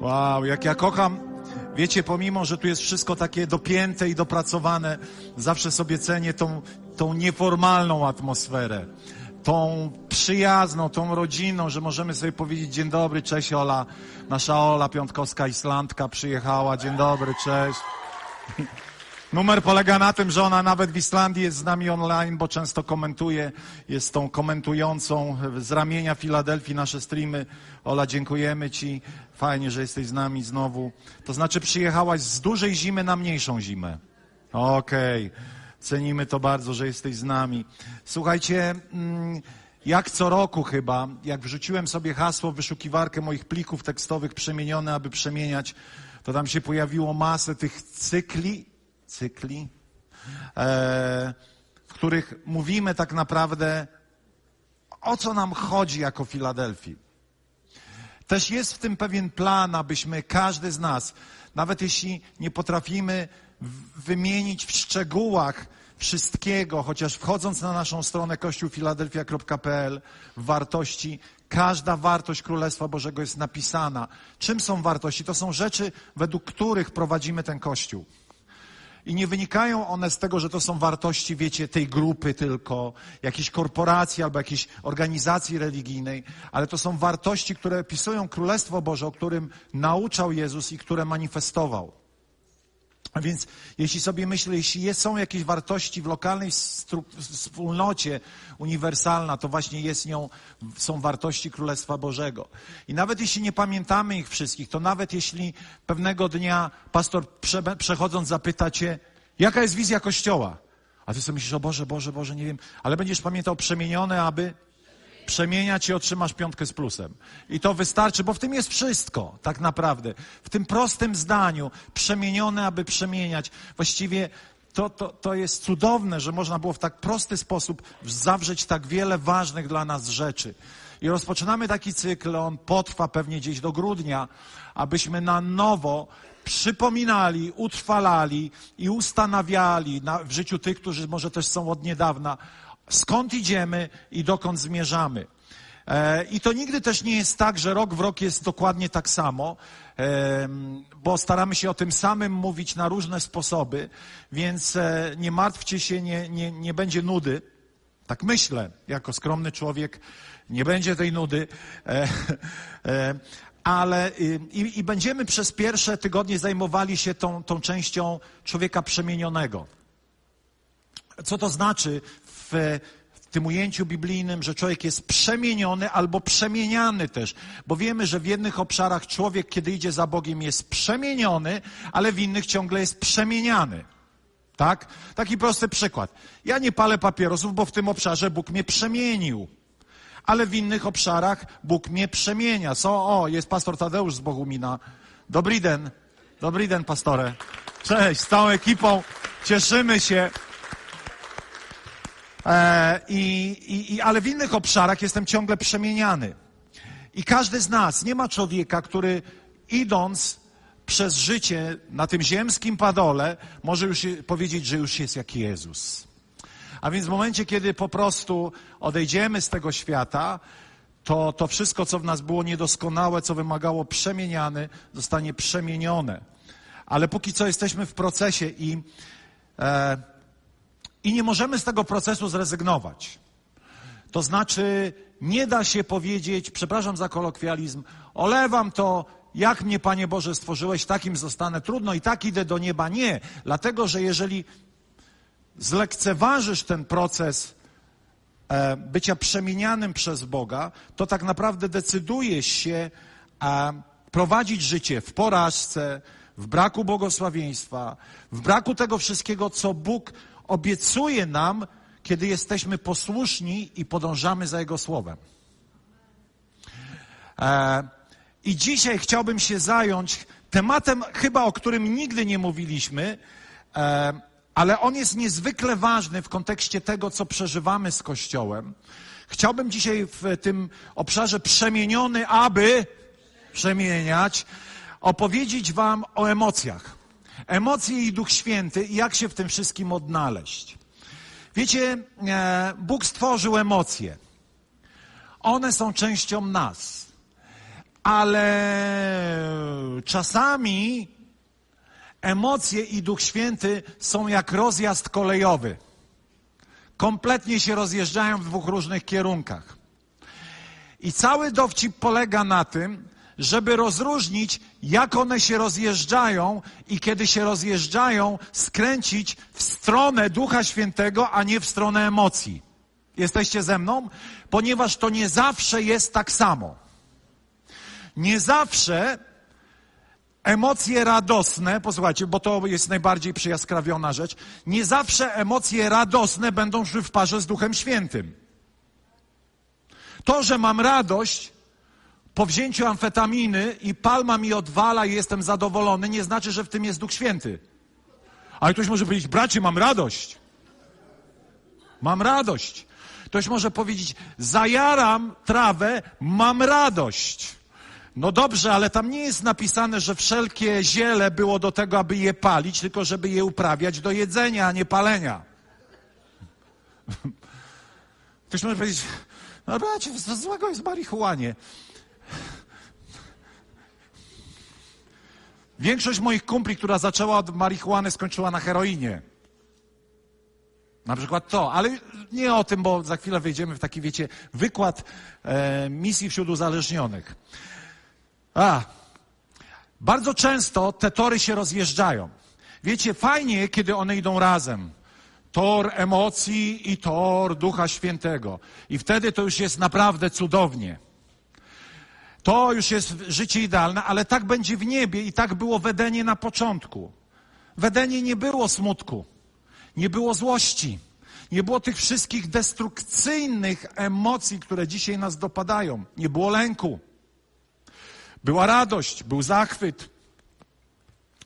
Wow, jak ja kocham, wiecie, pomimo, że tu jest wszystko takie dopięte i dopracowane, zawsze sobie cenię tą, tą nieformalną atmosferę, tą przyjazną, tą rodzinną, że możemy sobie powiedzieć dzień dobry, cześć Ola, nasza Ola Piątkowska Islandka przyjechała, dzień dobry, cześć. Numer polega na tym, że ona nawet w Islandii jest z nami online, bo często komentuje, jest tą komentującą z ramienia Filadelfii nasze streamy. Ola, dziękujemy Ci. Fajnie, że jesteś z nami znowu. To znaczy przyjechałaś z dużej zimy na mniejszą zimę. Okej. Okay. Cenimy to bardzo, że jesteś z nami. Słuchajcie, mm, jak co roku chyba, jak wrzuciłem sobie hasło w wyszukiwarkę moich plików tekstowych przemienione, aby przemieniać, to tam się pojawiło masę tych cykli cykli, e, w których mówimy tak naprawdę, o co nam chodzi jako Filadelfii. Też jest w tym pewien plan, abyśmy każdy z nas, nawet jeśli nie potrafimy wymienić w szczegółach wszystkiego, chociaż wchodząc na naszą stronę kościółfiladelfia.pl wartości, każda wartość Królestwa Bożego jest napisana. Czym są wartości? To są rzeczy, według których prowadzimy ten Kościół. I nie wynikają one z tego, że to są wartości, wiecie, tej grupy tylko, jakiejś korporacji albo jakiejś organizacji religijnej, ale to są wartości, które opisują Królestwo Boże, o którym nauczał Jezus i które manifestował. A więc jeśli sobie myślę, jeśli są jakieś wartości w lokalnej wspólnocie uniwersalna, to właśnie jest nią, są wartości Królestwa Bożego. I nawet jeśli nie pamiętamy ich wszystkich, to nawet jeśli pewnego dnia pastor prze, przechodząc zapyta cię, jaka jest wizja Kościoła? A ty sobie myślisz, o Boże, Boże, Boże, nie wiem, ale będziesz pamiętał przemienione, aby przemieniać i otrzymasz piątkę z plusem. I to wystarczy, bo w tym jest wszystko, tak naprawdę. W tym prostym zdaniu, przemienione, aby przemieniać. Właściwie to, to, to jest cudowne, że można było w tak prosty sposób zawrzeć tak wiele ważnych dla nas rzeczy. I rozpoczynamy taki cykl, on potrwa pewnie gdzieś do grudnia, abyśmy na nowo przypominali, utrwalali i ustanawiali na, w życiu tych, którzy może też są od niedawna, skąd idziemy i dokąd zmierzamy. E, I to nigdy też nie jest tak, że rok w rok jest dokładnie tak samo, bo staramy się o tym samym mówić na różne sposoby, więc e, nie martwcie się, nie, nie, nie będzie nudy. Tak myślę, jako skromny człowiek, nie będzie tej nudy. E, ale i, i będziemy przez pierwsze tygodnie zajmowali się tą, tą częścią człowieka przemienionego. Co to znaczy w, tym ujęciu biblijnym, że człowiek jest przemieniony albo przemieniany też. Bo wiemy, że w jednych obszarach człowiek, kiedy idzie za Bogiem, jest przemieniony, ale w innych ciągle jest przemieniany. Tak? Taki prosty przykład. Ja nie palę papierosów, bo w tym obszarze Bóg mnie przemienił. Ale w innych obszarach Bóg mnie przemienia. Co? O, jest pastor Tadeusz z Bohumina. Dobry den. Dobry den, pastore. Cześć, z całą ekipą. Cieszymy się. E, i, i, ale w innych obszarach jestem ciągle przemieniany. I każdy z nas, nie ma człowieka, który idąc przez życie na tym ziemskim padole, może już powiedzieć, że już jest jak Jezus. A więc w momencie, kiedy po prostu odejdziemy z tego świata, to, to wszystko, co w nas było niedoskonałe, co wymagało przemieniany, zostanie przemienione. Ale póki co jesteśmy w procesie i e, i nie możemy z tego procesu zrezygnować. To znaczy, nie da się powiedzieć, przepraszam za kolokwializm, olewam to, jak mnie, Panie Boże, stworzyłeś, takim zostanę, trudno i tak idę do nieba. Nie, dlatego że jeżeli zlekceważysz ten proces e, bycia przemienianym przez Boga, to tak naprawdę decydujesz się e, prowadzić życie w porażce, w braku błogosławieństwa, w braku tego wszystkiego, co Bóg obiecuje nam, kiedy jesteśmy posłuszni i podążamy za Jego słowem. E, I dzisiaj chciałbym się zająć tematem chyba, o którym nigdy nie mówiliśmy, e, ale on jest niezwykle ważny w kontekście tego, co przeżywamy z Kościołem. Chciałbym dzisiaj w tym obszarze przemieniony, aby przemieniać, opowiedzieć Wam o emocjach. Emocje i Duch Święty i jak się w tym wszystkim odnaleźć. Wiecie, e, Bóg stworzył emocje. One są częścią nas. Ale czasami emocje i Duch Święty są jak rozjazd kolejowy. Kompletnie się rozjeżdżają w dwóch różnych kierunkach. I cały dowcip polega na tym, żeby rozróżnić, jak one się rozjeżdżają i kiedy się rozjeżdżają, skręcić w stronę Ducha Świętego, a nie w stronę emocji. Jesteście ze mną? Ponieważ to nie zawsze jest tak samo. Nie zawsze emocje radosne, posłuchajcie, bo to jest najbardziej przyjaskrawiona rzecz, nie zawsze emocje radosne będą szły w parze z Duchem Świętym. To, że mam radość po wzięciu amfetaminy i palma mi odwala i jestem zadowolony, nie znaczy, że w tym jest Duch Święty. Ale ktoś może powiedzieć, bracie, mam radość. Mam radość. Ktoś może powiedzieć, zajaram trawę, mam radość. No dobrze, ale tam nie jest napisane, że wszelkie ziele było do tego, aby je palić, tylko żeby je uprawiać do jedzenia, a nie palenia. Ktoś może powiedzieć, no bracie, co złego jest marihuanie? Większość moich kumpli, która zaczęła od marihuany, skończyła na heroinie. Na przykład to, ale nie o tym, bo za chwilę wejdziemy w taki, wiecie, wykład e, misji wśród uzależnionych. A, bardzo często te tory się rozjeżdżają. Wiecie, fajnie, kiedy one idą razem. Tor emocji i tor Ducha Świętego. I wtedy to już jest naprawdę cudownie. To już jest życie idealne, ale tak będzie w niebie i tak było w Edenie na początku. W Edenie nie było smutku, nie było złości, nie było tych wszystkich destrukcyjnych emocji, które dzisiaj nas dopadają. Nie było lęku. Była radość, był zachwyt,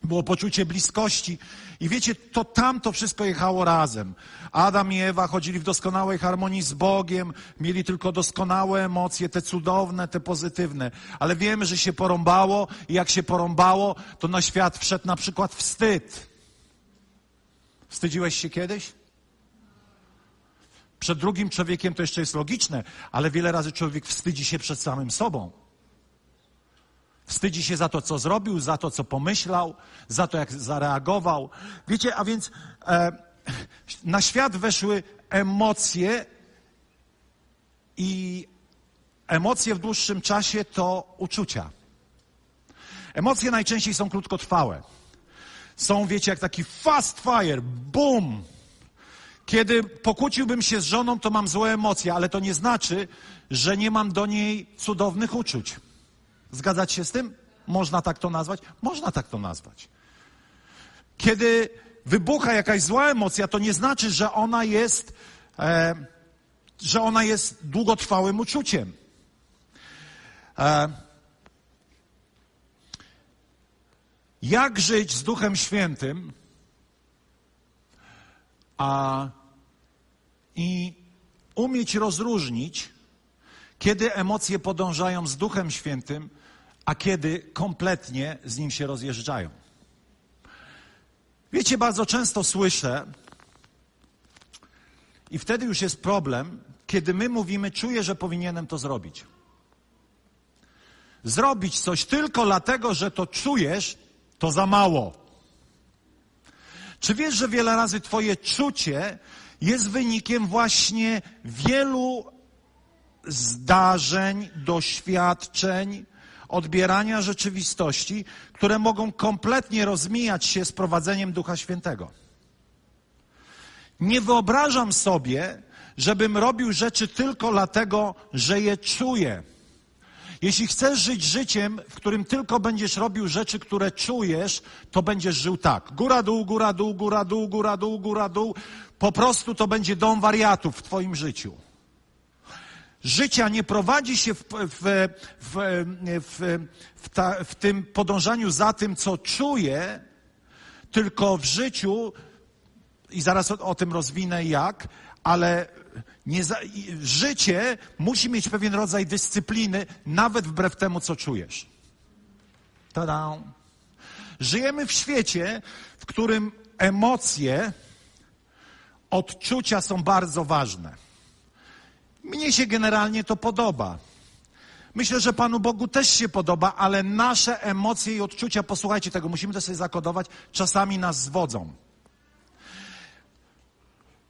było poczucie bliskości. I wiecie, to tam to wszystko jechało razem. Adam i Ewa chodzili w doskonałej harmonii z Bogiem, mieli tylko doskonałe emocje, te cudowne, te pozytywne. Ale wiemy, że się porąbało i jak się porąbało, to na świat wszedł na przykład wstyd. Wstydziłeś się kiedyś? Przed drugim człowiekiem to jeszcze jest logiczne, ale wiele razy człowiek wstydzi się przed samym sobą. Wstydzi się za to, co zrobił, za to, co pomyślał, za to, jak zareagował. Wiecie, a więc e, na świat weszły emocje i emocje w dłuższym czasie to uczucia. Emocje najczęściej są krótkotrwałe. Są, wiecie, jak taki fast fire, boom. Kiedy pokłóciłbym się z żoną, to mam złe emocje, ale to nie znaczy, że nie mam do niej cudownych uczuć. Zgadzać się z tym? Można tak to nazwać? Można tak to nazwać. Kiedy wybucha jakaś zła emocja, to nie znaczy, że ona jest, e, że ona jest długotrwałym uczuciem. E, jak żyć z Duchem Świętym a, i umieć rozróżnić, kiedy emocje podążają z Duchem Świętym, a kiedy kompletnie z nim się rozjeżdżają. Wiecie, bardzo często słyszę, i wtedy już jest problem, kiedy my mówimy, czuję, że powinienem to zrobić. Zrobić coś tylko dlatego, że to czujesz, to za mało. Czy wiesz, że wiele razy Twoje czucie jest wynikiem właśnie wielu zdarzeń, doświadczeń, odbierania rzeczywistości, które mogą kompletnie rozmijać się z prowadzeniem Ducha Świętego. Nie wyobrażam sobie, żebym robił rzeczy tylko dlatego, że je czuję. Jeśli chcesz żyć życiem, w którym tylko będziesz robił rzeczy, które czujesz, to będziesz żył tak. Góra, dół, góra, dół, góra, dół, góra, dół, góra, dół. Po prostu to będzie dom wariatów w Twoim życiu. Życia nie prowadzi się w, w, w, w, ta, tym podążaniu za tym, co czuję, tylko w życiu, i zaraz o, o tym rozwinę jak, ale za, życie musi mieć pewien rodzaj dyscypliny, nawet wbrew temu, co czujesz. Tada! Żyjemy w świecie, w którym emocje, odczucia są bardzo ważne. Mnie się generalnie to podoba. Myślę, że Panu Bogu też się podoba, ale nasze emocje i odczucia, posłuchajcie tego, musimy to sobie zakodować, czasami nas zwodzą.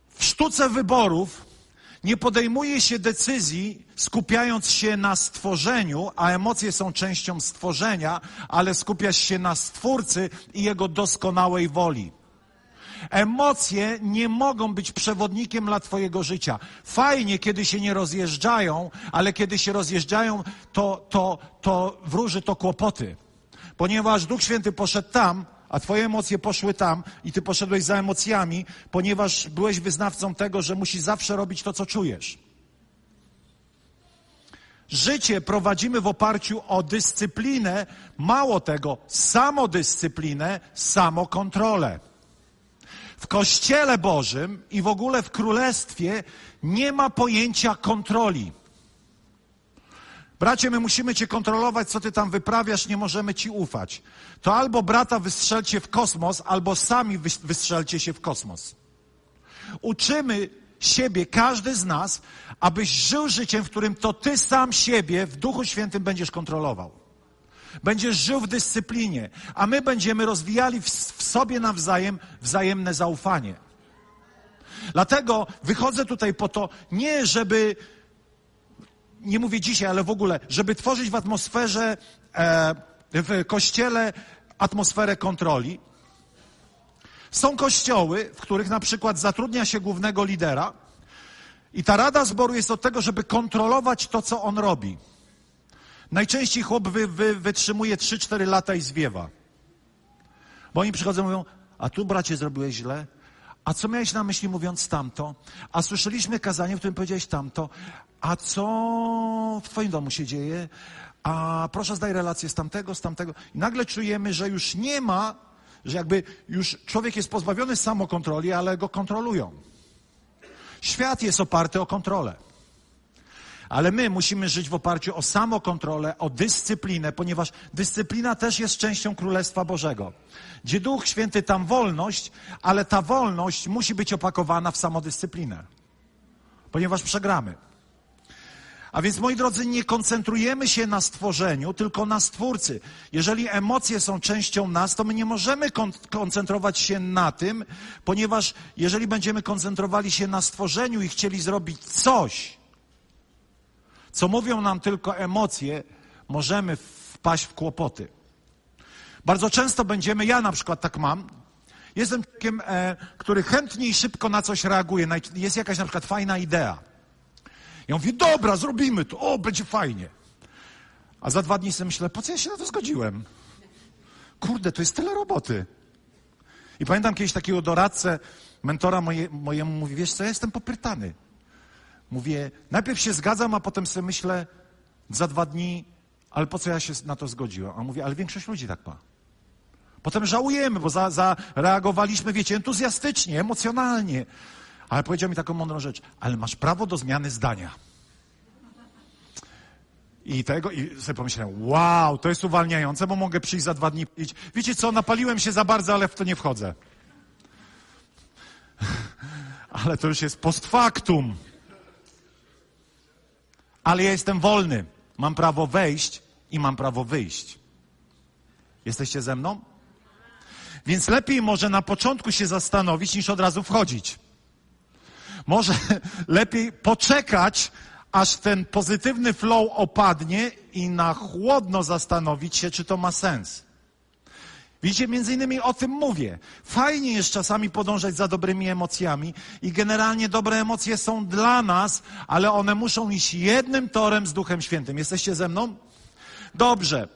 W sztuce wyborów nie podejmuje się decyzji skupiając się na stworzeniu, a emocje są częścią stworzenia, ale skupiasz się na stwórcy i jego doskonałej woli. Emocje nie mogą być przewodnikiem dla Twojego życia. Fajnie, kiedy się nie rozjeżdżają, ale kiedy się rozjeżdżają, to, to, to wróży to kłopoty. Ponieważ Duch Święty poszedł tam, a Twoje emocje poszły tam i Ty poszedłeś za emocjami, ponieważ byłeś wyznawcą tego, że musisz zawsze robić to, co czujesz. Życie prowadzimy w oparciu o dyscyplinę, mało tego, samodyscyplinę, samokontrolę. W Kościele Bożym i w ogóle w Królestwie nie ma pojęcia kontroli. Bracie, my musimy Cię kontrolować, co Ty tam wyprawiasz, nie możemy Ci ufać. To albo brata wystrzelcie w kosmos, albo sami wystrzelcie się w kosmos. Uczymy siebie, każdy z nas, abyś żył życiem, w którym to Ty sam siebie w Duchu Świętym będziesz kontrolował. Będziesz żył w dyscyplinie, a my będziemy rozwijali w, w sobie nawzajem wzajemne zaufanie. Dlatego wychodzę tutaj po to, nie żeby, nie mówię dzisiaj, ale w ogóle, żeby tworzyć w atmosferze, e, w kościele atmosferę kontroli. Są kościoły, w których na przykład zatrudnia się głównego lidera i ta rada zboru jest od tego, żeby kontrolować to, co on robi. Najczęściej chłop wy, wy, wytrzymuje 3-4 lata i zwiewa. Bo oni przychodzą i mówią, a tu bracie zrobiłeś źle, a co miałeś na myśli mówiąc tamto? A słyszeliśmy kazanie, w którym powiedziałeś tamto. A co w twoim domu się dzieje? A proszę zdaj relację z tamtego, z tamtego. I nagle czujemy, że już nie ma, że jakby już człowiek jest pozbawiony samokontroli, ale go kontrolują. Świat jest oparty o kontrolę. Ale my musimy żyć w oparciu o samokontrolę, o dyscyplinę, ponieważ dyscyplina też jest częścią Królestwa Bożego. Gdzie Duch Święty, tam wolność, ale ta wolność musi być opakowana w samodyscyplinę, ponieważ przegramy. A więc, moi drodzy, nie koncentrujemy się na stworzeniu, tylko na stwórcy. Jeżeli emocje są częścią nas, to my nie możemy kon koncentrować się na tym, ponieważ jeżeli będziemy koncentrowali się na stworzeniu i chcieli zrobić coś, co mówią nam tylko emocje, możemy wpaść w kłopoty. Bardzo często będziemy, ja na przykład tak mam, jestem człowiekiem, e, który chętnie i szybko na coś reaguje. Jest jakaś na przykład fajna idea. Ja mówię, dobra, zrobimy to, o, będzie fajnie. A za dwa dni sobie myślę, po co ja się na to zgodziłem? Kurde, to jest tyle roboty. I pamiętam kiedyś takiego doradcę, mentora moje, mojemu, mówi, wiesz co, ja jestem popytany. Mówię, najpierw się zgadzam, a potem sobie myślę, za dwa dni, ale po co ja się na to zgodziłem? A mówię, ale większość ludzi tak ma. Potem żałujemy, bo zareagowaliśmy, wiecie, entuzjastycznie, emocjonalnie. Ale powiedział mi taką mądrą rzecz, ale masz prawo do zmiany zdania. I tego, i sobie pomyślałem, wow, to jest uwalniające, bo mogę przyjść za dwa dni i wiecie co, napaliłem się za bardzo, ale w to nie wchodzę. ale to już jest post factum ale ja jestem wolny. Mam prawo wejść i mam prawo wyjść. Jesteście ze mną? Więc lepiej może na początku się zastanowić, niż od razu wchodzić. Może lepiej poczekać, aż ten pozytywny flow opadnie i na chłodno zastanowić się, czy to ma sens. Widzicie, między innymi o tym mówię. Fajnie jest czasami podążać za dobrymi emocjami i generalnie dobre emocje są dla nas, ale one muszą iść jednym torem z Duchem Świętym. Jesteście ze mną? Dobrze.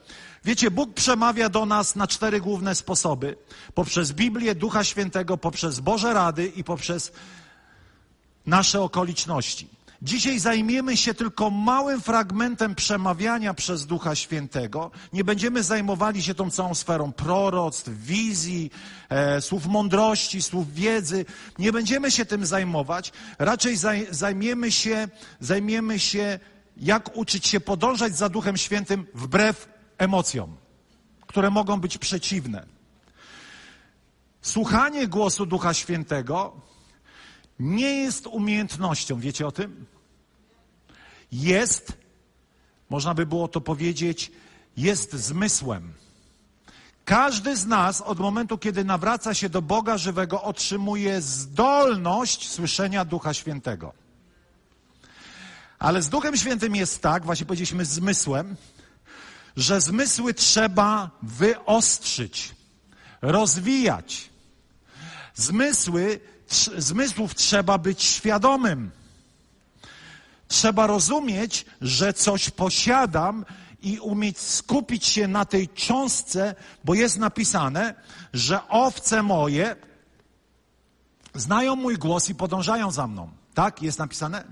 Wiecie, Bóg przemawia do nas na cztery główne sposoby. Poprzez Biblię, Ducha Świętego, poprzez Boże Rady i poprzez nasze okoliczności. Dzisiaj zajmiemy się tylko małym fragmentem przemawiania przez Ducha Świętego. Nie będziemy zajmowali się tą całą sferą proroctw, wizji, e, słów mądrości, słów wiedzy. Nie będziemy się tym zajmować. Raczej zaj, zajmiemy się, zajmiemy się, jak uczyć się podążać za Duchem Świętym wbrew emocjom, które mogą być przeciwne. Słuchanie głosu Ducha Świętego nie jest umiejętnością, wiecie o tym? Jest, można by było to powiedzieć, jest zmysłem. Każdy z nas od momentu, kiedy nawraca się do Boga żywego, otrzymuje zdolność słyszenia Ducha Świętego. Ale z Duchem Świętym jest tak, właśnie powiedzieliśmy zmysłem, że zmysły trzeba wyostrzyć, rozwijać. Zmysły zmysłów trzeba być świadomym. Trzeba rozumieć, że coś posiadam i umieć skupić się na tej cząstce, bo jest napisane, że owce moje znają mój głos i podążają za mną. Tak? Jest napisane?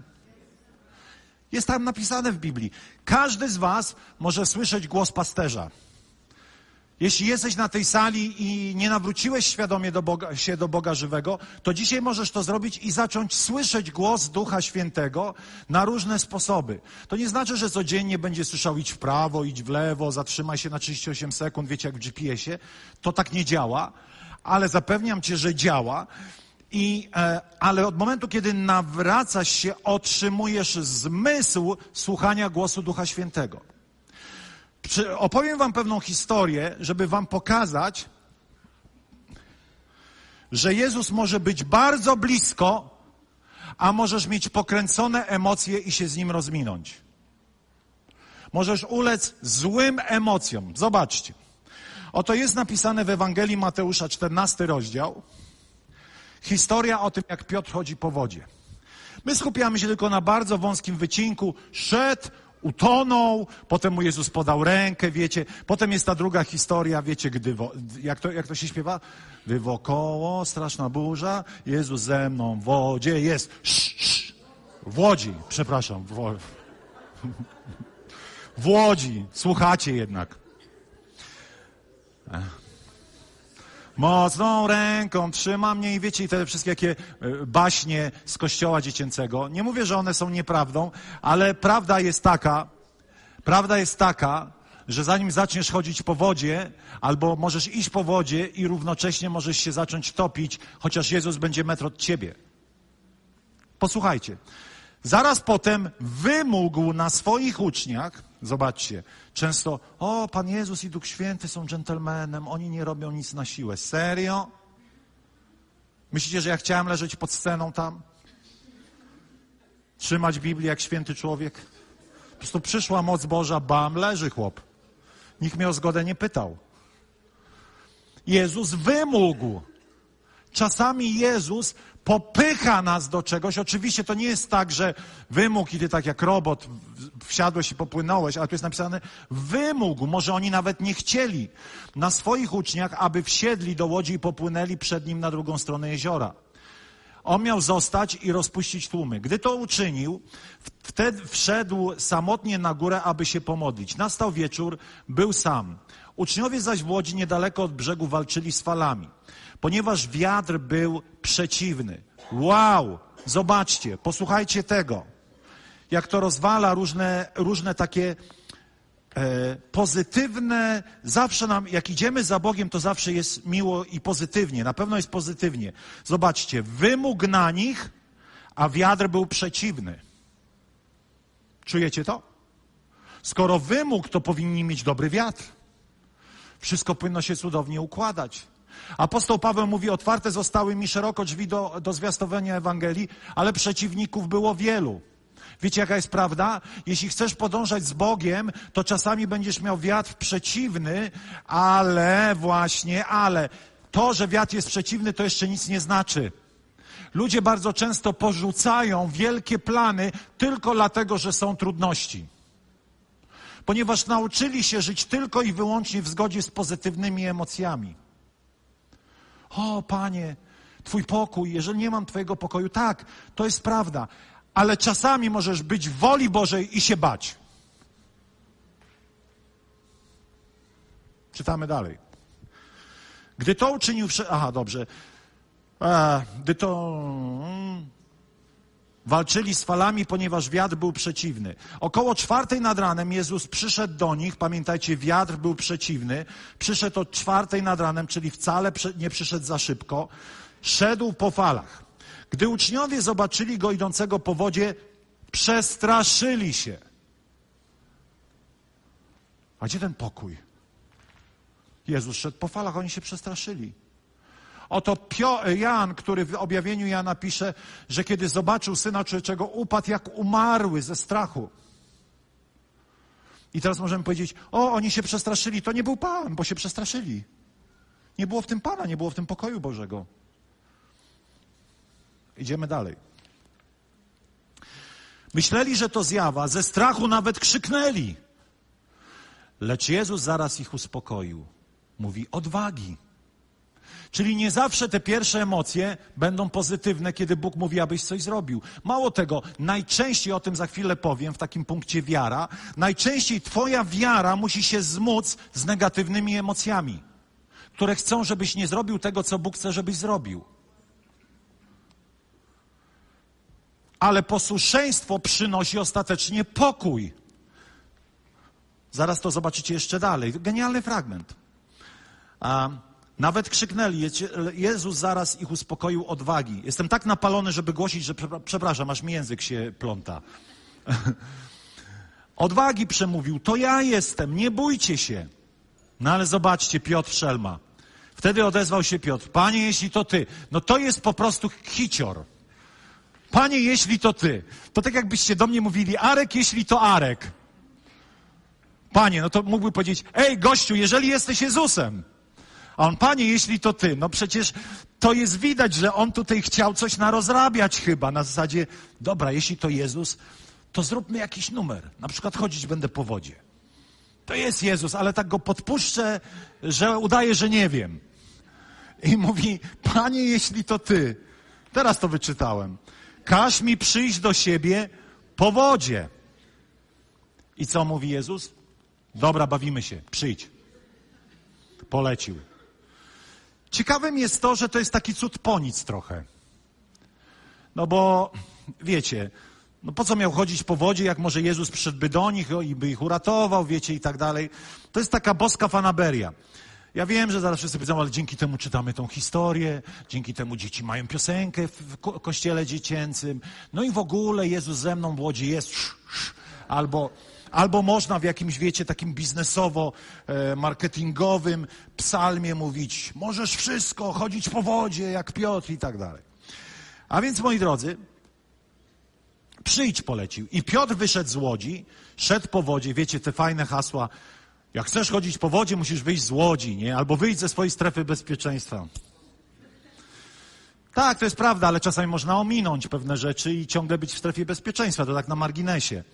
Jest tam napisane w Biblii. Każdy z Was może słyszeć głos pasterza. Jeśli jesteś na tej sali i nie nawróciłeś świadomie do Boga, się do Boga żywego, to dzisiaj możesz to zrobić i zacząć słyszeć głos Ducha Świętego na różne sposoby. To nie znaczy, że codziennie będzie słyszał idź w prawo, idź w lewo, zatrzymaj się na 38 sekund, wiecie jak w GPS-ie. To tak nie działa, ale zapewniam cię, że działa. I, e, ale od momentu, kiedy nawracasz się, otrzymujesz zmysł słuchania głosu Ducha Świętego opowiem Wam pewną historię, żeby Wam pokazać, że Jezus może być bardzo blisko, a możesz mieć pokręcone emocje i się z nim rozminąć. Możesz ulec złym emocjom. Zobaczcie. Oto jest napisane w Ewangelii Mateusza, 14 rozdział. Historia o tym, jak Piotr chodzi po wodzie. My skupiamy się tylko na bardzo wąskim wycinku. Szedł, utonął, potem mu Jezus podał rękę, wiecie. Potem jest ta druga historia, wiecie, gdy, wo, jak, to, jak to się śpiewa? Gdy wokoło straszna burza, Jezus ze mną w wodzie jest. Sz, sz, w Łodzi, przepraszam. W, w Łodzi, słuchacie jednak. Mocną ręką trzyma mnie i wiecie, i te wszystkie jakie e, baśnie z kościoła dziecięcego. Nie mówię, że one są nieprawdą, ale prawda jest taka, prawda jest taka, że zanim zaczniesz chodzić po wodzie, albo możesz iść po wodzie i równocześnie możesz się zacząć topić, chociaż Jezus będzie metr od ciebie. Posłuchajcie. Zaraz potem wymógł na swoich uczniach, zobaczcie, często, o, Pan Jezus i Duch Święty są dżentelmenem, oni nie robią nic na siłę. Serio? Myślicie, że ja chciałem leżeć pod sceną tam? Trzymać Biblię jak święty człowiek? Po prostu przyszła moc Boża, bam, leży chłop. Nikt mnie o zgodę nie pytał. Jezus wymógł. Czasami Jezus popycha nas do czegoś. Oczywiście to nie jest tak, że wymógł i ty tak jak robot wsiadłeś i popłynąłeś, ale tu jest napisane wymógł. Może oni nawet nie chcieli na swoich uczniach, aby wsiedli do łodzi i popłynęli przed nim na drugą stronę jeziora. On miał zostać i rozpuścić tłumy. Gdy to uczynił, wtedy wszedł samotnie na górę, aby się pomodlić. Nastał wieczór, był sam. Uczniowie zaś w łodzi niedaleko od brzegu walczyli z falami ponieważ wiatr był przeciwny. Wow! Zobaczcie, posłuchajcie tego. Jak to rozwala różne, różne takie e, pozytywne, zawsze nam, jak idziemy za Bogiem, to zawsze jest miło i pozytywnie. Na pewno jest pozytywnie. Zobaczcie, wymógł na nich, a wiatr był przeciwny. Czujecie to? Skoro wymógł, to powinni mieć dobry wiatr. Wszystko powinno się cudownie układać. Apostoł Paweł mówi, otwarte zostały mi szeroko drzwi do, do zwiastowania Ewangelii, ale przeciwników było wielu. Wiecie, jaka jest prawda? Jeśli chcesz podążać z Bogiem, to czasami będziesz miał wiatr przeciwny, ale właśnie, ale to, że wiatr jest przeciwny, to jeszcze nic nie znaczy. Ludzie bardzo często porzucają wielkie plany tylko dlatego, że są trudności. Ponieważ nauczyli się żyć tylko i wyłącznie w zgodzie z pozytywnymi emocjami. O, panie, Twój pokój, jeżeli nie mam Twojego pokoju, tak, to jest prawda, ale czasami możesz być w woli Bożej i się bać. Czytamy dalej. Gdy to uczynił. Aha, dobrze. E, gdy to. Walczyli z falami, ponieważ wiatr był przeciwny. Około czwartej nad ranem Jezus przyszedł do nich. Pamiętajcie, wiatr był przeciwny. Przyszedł o czwartej nad ranem, czyli wcale nie przyszedł za szybko. Szedł po falach. Gdy uczniowie zobaczyli go idącego po wodzie, przestraszyli się. A gdzie ten pokój? Jezus szedł po falach, oni się przestraszyli. Oto Pio, Jan, który w objawieniu Jana pisze, że kiedy zobaczył Syna Człowieczego, upadł jak umarły ze strachu. I teraz możemy powiedzieć, o, oni się przestraszyli. To nie był Pan, bo się przestraszyli. Nie było w tym Pana, nie było w tym pokoju Bożego. Idziemy dalej. Myśleli, że to zjawa, ze strachu nawet krzyknęli. Lecz Jezus zaraz ich uspokoił. Mówi odwagi. Czyli nie zawsze te pierwsze emocje będą pozytywne, kiedy Bóg mówi, abyś coś zrobił. Mało tego, najczęściej, o tym za chwilę powiem, w takim punkcie wiara, najczęściej Twoja wiara musi się zmóc z negatywnymi emocjami, które chcą, żebyś nie zrobił tego, co Bóg chce, żebyś zrobił. Ale posłuszeństwo przynosi ostatecznie pokój. Zaraz to zobaczycie jeszcze dalej. Genialny fragment. A, nawet krzyknęli, Jezus zaraz ich uspokoił odwagi. Jestem tak napalony, żeby głosić, że przepra- przepraszam, aż mi język się pląta. Odwagi przemówił, to ja jestem, nie bójcie się. No ale zobaczcie, Piotr Szelma. Wtedy odezwał się Piotr, panie, jeśli to ty, no to jest po prostu kicior. Panie, jeśli to ty, to tak jakbyście do mnie mówili, Arek, jeśli to Arek. Panie, no to mógłby powiedzieć, ej gościu, jeżeli jesteś Jezusem. A on, panie, jeśli to ty, no przecież to jest widać, że on tutaj chciał coś narozrabiać chyba, na zasadzie, dobra, jeśli to Jezus, to zróbmy jakiś numer. Na przykład chodzić będę po wodzie. To jest Jezus, ale tak go podpuszczę, że udaje, że nie wiem. I mówi, panie, jeśli to ty, teraz to wyczytałem, każ mi przyjść do siebie po wodzie. I co mówi Jezus? Dobra, bawimy się, przyjdź. Polecił. Ciekawym jest to, że to jest taki cud po nic trochę. No bo wiecie, no po co miał chodzić po wodzie, jak może Jezus przyszedłby do nich i by ich uratował, wiecie, i tak dalej. To jest taka boska fanaberia. Ja wiem, że zaraz wszyscy powiedzą, ale dzięki temu czytamy tą historię, dzięki temu dzieci mają piosenkę w ko- kościele dziecięcym. No i w ogóle Jezus ze mną w łodzi jest. Sz, sz, albo, albo można w jakimś, wiecie, takim biznesowo, e, psalmie mówić, możesz wszystko, chodzić po wodzie jak Piotr i tak dalej. A więc, moi drodzy, przyjdź polecił. I Piotr wyszedł z łodzi, szedł po wodzie, wiecie, te fajne hasła. Jak chcesz chodzić po wodzie, musisz wyjść z łodzi, nie? Albo wyjść ze swojej strefy bezpieczeństwa. Tak, to jest prawda, ale czasami można ominąć pewne rzeczy i ciągle być w strefie bezpieczeństwa. To tak na marginesie.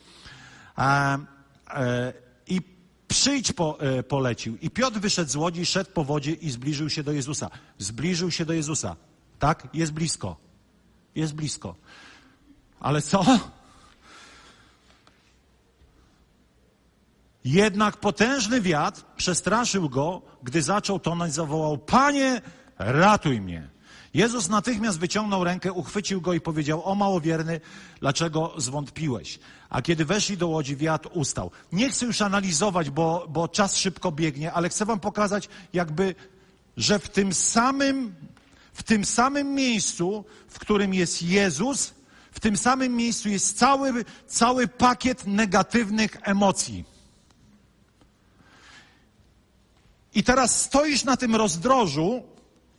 E, I przyjdź po, e, polecił. I Piotr wyszedł z łodzi, szedł po wodzie i zbliżył się do Jezusa. Zbliżył się do Jezusa. Tak? Jest blisko. Jest blisko. Ale co? Jednak potężny wiatr przestraszył go, gdy zaczął tonąć, zawołał: Panie, ratuj mnie. Jezus natychmiast wyciągnął rękę, uchwycił go i powiedział: O małowierny, dlaczego zwątpiłeś? A kiedy weszli do łodzi, wiatr ustał. Nie chcę już analizować, bo, bo czas szybko biegnie, ale chcę wam pokazać, jakby, że w tym samym, w tym samym miejscu, w którym jest Jezus, w tym samym miejscu jest cały, cały pakiet negatywnych emocji. I teraz stoisz na tym rozdrożu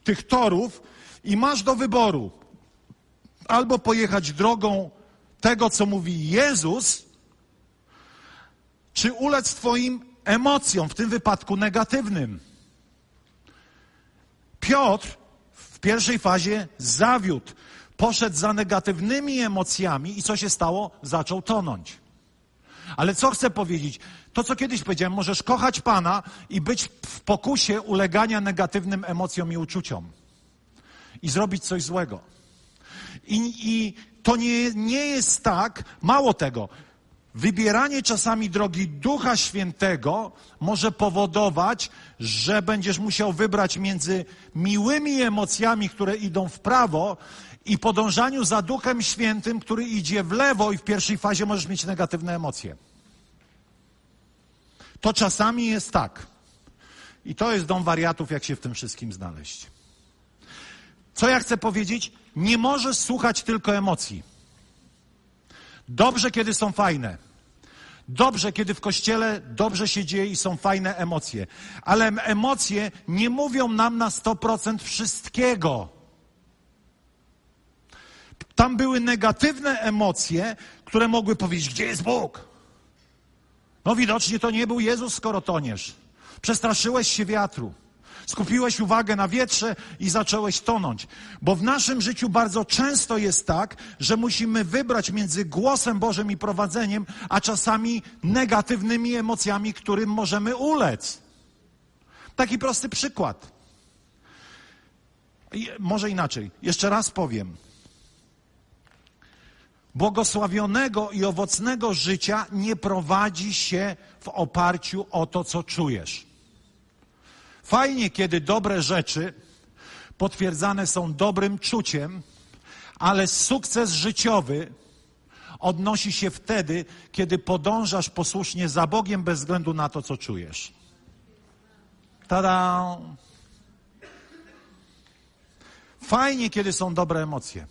tych torów i masz do wyboru albo pojechać drogą tego, co mówi Jezus, czy ulec Twoim emocjom, w tym wypadku negatywnym. Piotr w pierwszej fazie zawiódł, poszedł za negatywnymi emocjami i co się stało? Zaczął tonąć. Ale co chcę powiedzieć? To, co kiedyś powiedziałem, możesz kochać Pana i być w pokusie ulegania negatywnym emocjom i uczuciom. I zrobić coś złego. I, i to nie, nie jest tak, mało tego. Wybieranie czasami drogi Ducha Świętego może powodować, że będziesz musiał wybrać między miłymi emocjami, które idą w prawo, i podążaniu za Duchem Świętym, który idzie w lewo, i w pierwszej fazie możesz mieć negatywne emocje. To czasami jest tak. I to jest dom wariatów, jak się w tym wszystkim znaleźć. Co ja chcę powiedzieć? Nie możesz słuchać tylko emocji. Dobrze, kiedy są fajne. Dobrze, kiedy w kościele dobrze się dzieje i są fajne emocje. Ale emocje nie mówią nam na 100% wszystkiego. Tam były negatywne emocje, które mogły powiedzieć, gdzie jest Bóg? No widocznie to nie był Jezus, skoro toniesz. Przestraszyłeś się wiatru. Skupiłeś uwagę na wietrze i zacząłeś tonąć. Bo w naszym życiu bardzo często jest tak, że musimy wybrać między głosem Bożym i prowadzeniem, a czasami negatywnymi emocjami, którym możemy ulec. Taki prosty przykład. Może inaczej. Jeszcze raz powiem. Błogosławionego i owocnego życia nie prowadzi się w oparciu o to, co czujesz. Fajnie, kiedy dobre rzeczy potwierdzane są dobrym czuciem, ale sukces życiowy odnosi się wtedy, kiedy podążasz posłusznie za Bogiem bez względu na to, co czujesz. Tada! Fajnie, kiedy są dobre emocje.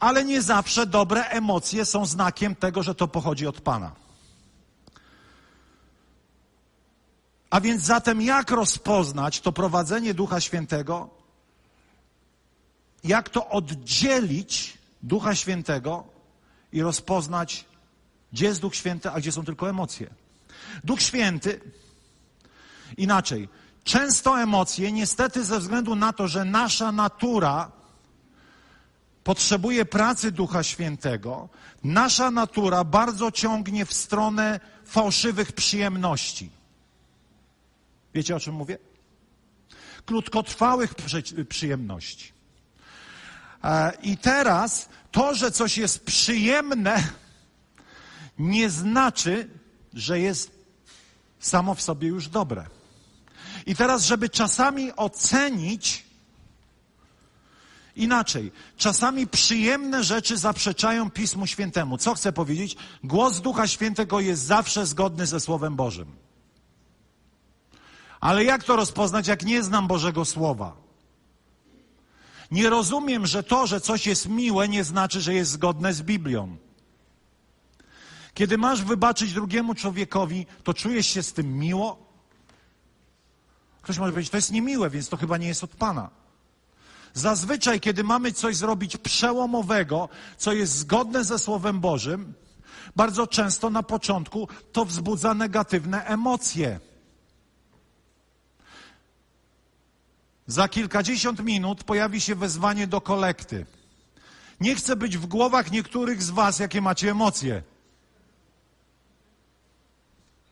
Ale nie zawsze dobre emocje są znakiem tego, że to pochodzi od Pana. A więc zatem jak rozpoznać to prowadzenie Ducha Świętego? Jak to oddzielić Ducha Świętego i rozpoznać, gdzie jest Duch Święty, a gdzie są tylko emocje? Duch Święty, inaczej, często emocje, niestety ze względu na to, że nasza natura potrzebuje pracy Ducha Świętego, nasza natura bardzo ciągnie w stronę fałszywych przyjemności. Wiecie o czym mówię? Krótkotrwałych przyjemności. E, I teraz to, że coś jest przyjemne, nie znaczy, że jest samo w sobie już dobre. I teraz, żeby czasami ocenić, inaczej, czasami przyjemne rzeczy zaprzeczają Pismu Świętemu. Co chcę powiedzieć? Głos Ducha Świętego jest zawsze zgodny ze Słowem Bożym. Ale jak to rozpoznać, jak nie znam Bożego Słowa? Nie rozumiem, że to, że coś jest miłe, nie znaczy, że jest zgodne z Biblią. Kiedy masz wybaczyć drugiemu człowiekowi, to czujesz się z tym miło? Ktoś może powiedzieć, to jest niemiłe, więc to chyba nie jest od Pana. Zazwyczaj, kiedy mamy coś zrobić przełomowego, co jest zgodne ze Słowem Bożym, bardzo często na początku to wzbudza negatywne emocje. Za kilkadziesiąt minut pojawi się wezwanie do kolekty. Nie chcę być w głowach niektórych z Was, jakie macie emocje.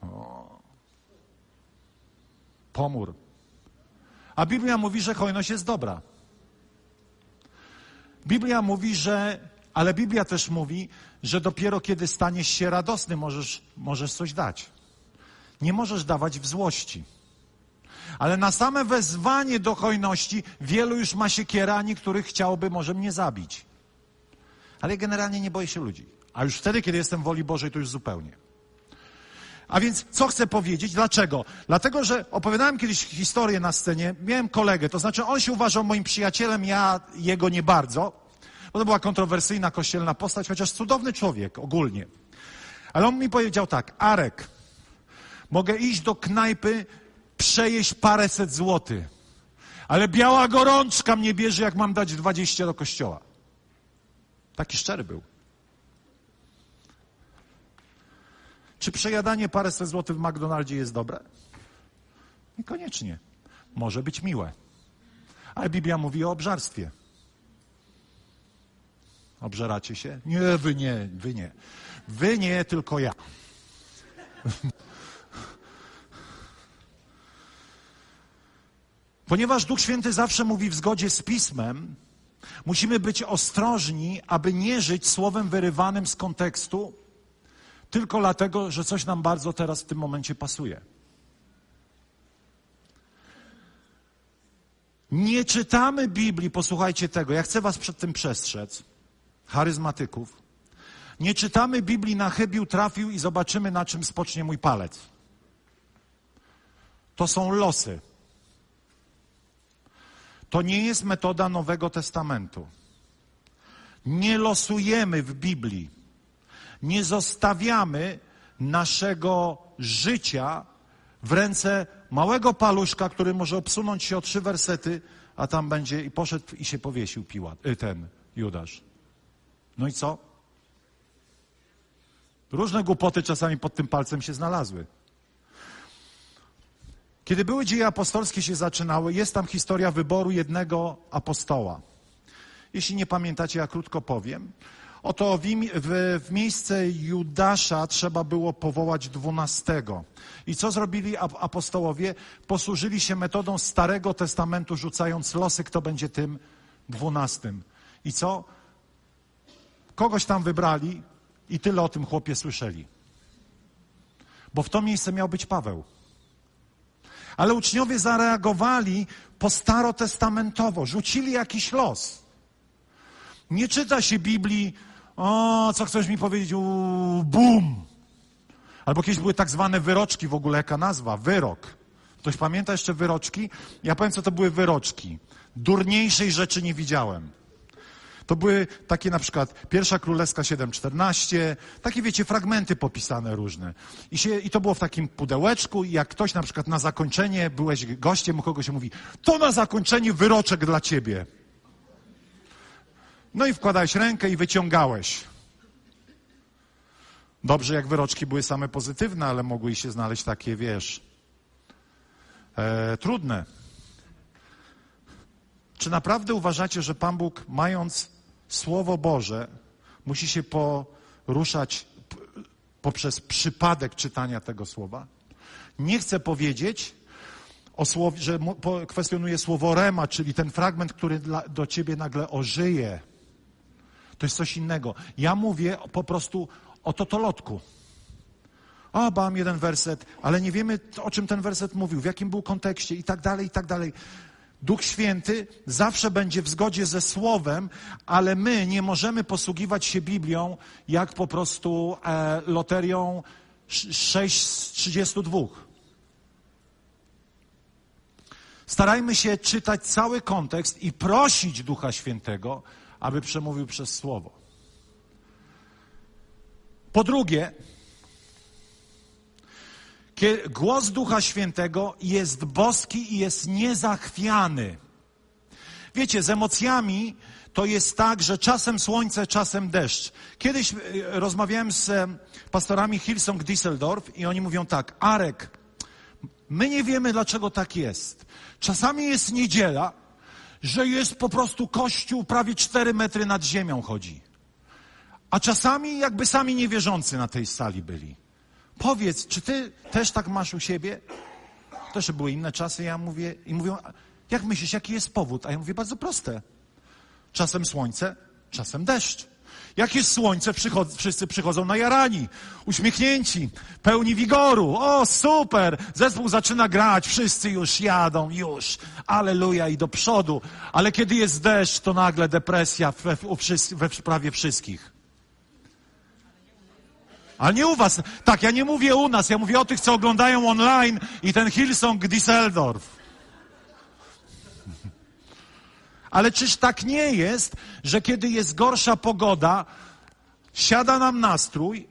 O. Pomór. A Biblia mówi, że hojność jest dobra. Biblia mówi, że, ale Biblia też mówi, że dopiero kiedy staniesz się radosny, możesz, możesz coś dać. Nie możesz dawać w złości. Ale na same wezwanie do hojności wielu już ma siekierę, a niektórych chciałoby może mnie zabić. Ale generalnie nie boję się ludzi. A już wtedy, kiedy jestem w woli Bożej, to już zupełnie. A więc co chcę powiedzieć? Dlaczego? Dlatego, że opowiadałem kiedyś historię na scenie. Miałem kolegę, to znaczy on się uważał moim przyjacielem, ja jego nie bardzo. Bo to była kontrowersyjna kościelna postać, chociaż cudowny człowiek ogólnie. Ale on mi powiedział tak, Arek, mogę iść do knajpy przejeść paręset złotych. Ale biała gorączka mnie bierze, jak mam dać dwadzieścia do kościoła. Taki szczery był. Czy przejadanie paręset złotych w McDonaldzie jest dobre? Niekoniecznie. Może być miłe. Ale Biblia mówi o obżarstwie. Obżeracie się? Nie, wy nie, wy nie. Wy nie, tylko ja. Ponieważ Duch Święty zawsze mówi w zgodzie z Pismem, Musimy być ostrożni, aby nie żyć słowem wyrywanym z kontekstu, tylko dlatego, że coś nam bardzo teraz w tym momencie pasuje. Nie czytamy Biblii, posłuchajcie tego, ja chcę Was przed tym przestrzec, charyzmatyków. Nie czytamy Biblii na chybił, trafił i zobaczymy, na czym spocznie mój palec. To są losy. To nie jest metoda Nowego Testamentu. Nie losujemy w Biblii. Nie zostawiamy naszego życia w ręce małego paluszka, który może obsunąć się o trzy wersety, a tam będzie i poszedł i się powiesił Piłat, y, ten Judasz. No i co? Różne głupoty czasami pod tym palcem się znalazły. Kiedy były dzieje apostolskie się zaczynały, jest tam historia wyboru jednego apostoła. Jeśli nie pamiętacie, ja krótko powiem. Oto w, w, w, miejsce Judasza trzeba było powołać dwunastego. I co zrobili apostołowie? Posłużyli się metodą Starego Testamentu, rzucając losy, kto będzie tym dwunastym. I co? Kogoś tam wybrali i tyle o tym chłopie słyszeli. Bo w to miejsce miał być Paweł. Ale uczniowie zareagowali po starotestamentowo, rzucili jakiś los. Nie czyta się Biblii, o, co chcesz mi powiedzieć, u, bum. Albo kiedyś były tak zwane wyroczki w ogóle, jaka nazwa, wyrok. Ktoś pamięta jeszcze wyroczki? Ja powiem, co to były wyroczki. Durniejszej rzeczy nie widziałem. To były takie na przykład Pierwsza Królewska 7.14, takie wiecie, fragmenty popisane różne. I, się, I to było w takim pudełeczku i jak ktoś na przykład na zakończenie, byłeś gościem u się mówi, to na zakończenie wyroczek dla ciebie. No i wkładałeś rękę i wyciągałeś. Dobrze, jak wyroczki były same pozytywne, ale mogły się znaleźć takie, wiesz, e, trudne. Czy naprawdę uważacie, że Pan Bóg, mając Słowo Boże, musi się poruszać poprzez przypadek czytania tego słowa? Nie chcę powiedzieć, słowie, że kwestionuje słowo rema, czyli ten fragment, który dla, do ciebie nagle ożyje. To jest coś innego. Ja mówię po prostu o totolotku. O, mam jeden werset, ale nie wiemy, o czym ten werset mówił, w jakim był kontekście i tak dalej, i tak dalej. Duch Święty zawsze będzie w zgodzie ze Słowem, ale my nie możemy posługiwać się Biblią jak po prostu e, loterią 6 z 32. Starajmy się czytać cały kontekst i prosić Ducha Świętego, aby przemówił przez Słowo. Po drugie, głos Ducha Świętego jest boski i jest niezachwiany. Wiecie, z emocjami to jest tak, że czasem słońce, czasem deszcz. Kiedyś e, rozmawiałem z e, pastorami Hillsong Düsseldorf i oni mówią tak, Arek, my nie wiemy dlaczego tak jest. Czasami jest niedziela, że jest po prostu kościół prawie cztery metry nad ziemią chodzi. A czasami jakby sami niewierzący na tej sali byli. Powiedz, czy ty też tak masz u siebie? Jeszcze były inne czasy, ja mówię, i mówią, jak myślisz, jaki jest powód? A ja mówię, bardzo proste. Czasem słońce, czasem deszcz. Jak jest słońce, przychod wszyscy przychodzą na jarani, uśmiechnięci, pełni wigoru. O, super! Zespół zaczyna grać, wszyscy już jadą, już. Aleluja i do przodu. Ale kiedy jest deszcz, to nagle depresja we, we, we prawie wszystkich. Ale nie u was. Tak, ja nie mówię u nas, ja mówię o tych, co oglądają online i ten Hillsong Düsseldorf. Ale czyż tak nie jest, że kiedy jest gorsza pogoda, siada nam nastrój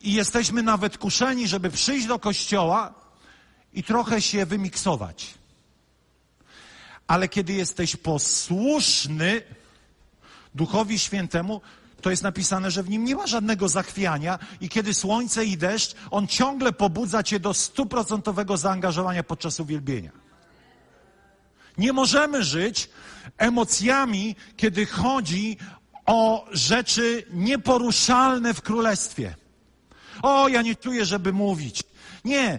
i jesteśmy nawet kuszeni, żeby przyjść do kościoła i trochę się wymiksować. Ale kiedy jesteś posłuszny Duchowi Świętemu, to jest napisane, że w nim nie ma żadnego zachwiania i kiedy słońce i deszcz, on ciągle pobudza cię do stuprocentowego zaangażowania podczas uwielbienia. Nie możemy żyć emocjami, kiedy chodzi o rzeczy nieporuszalne w królestwie. O, ja nie czuję, żeby mówić. Nie.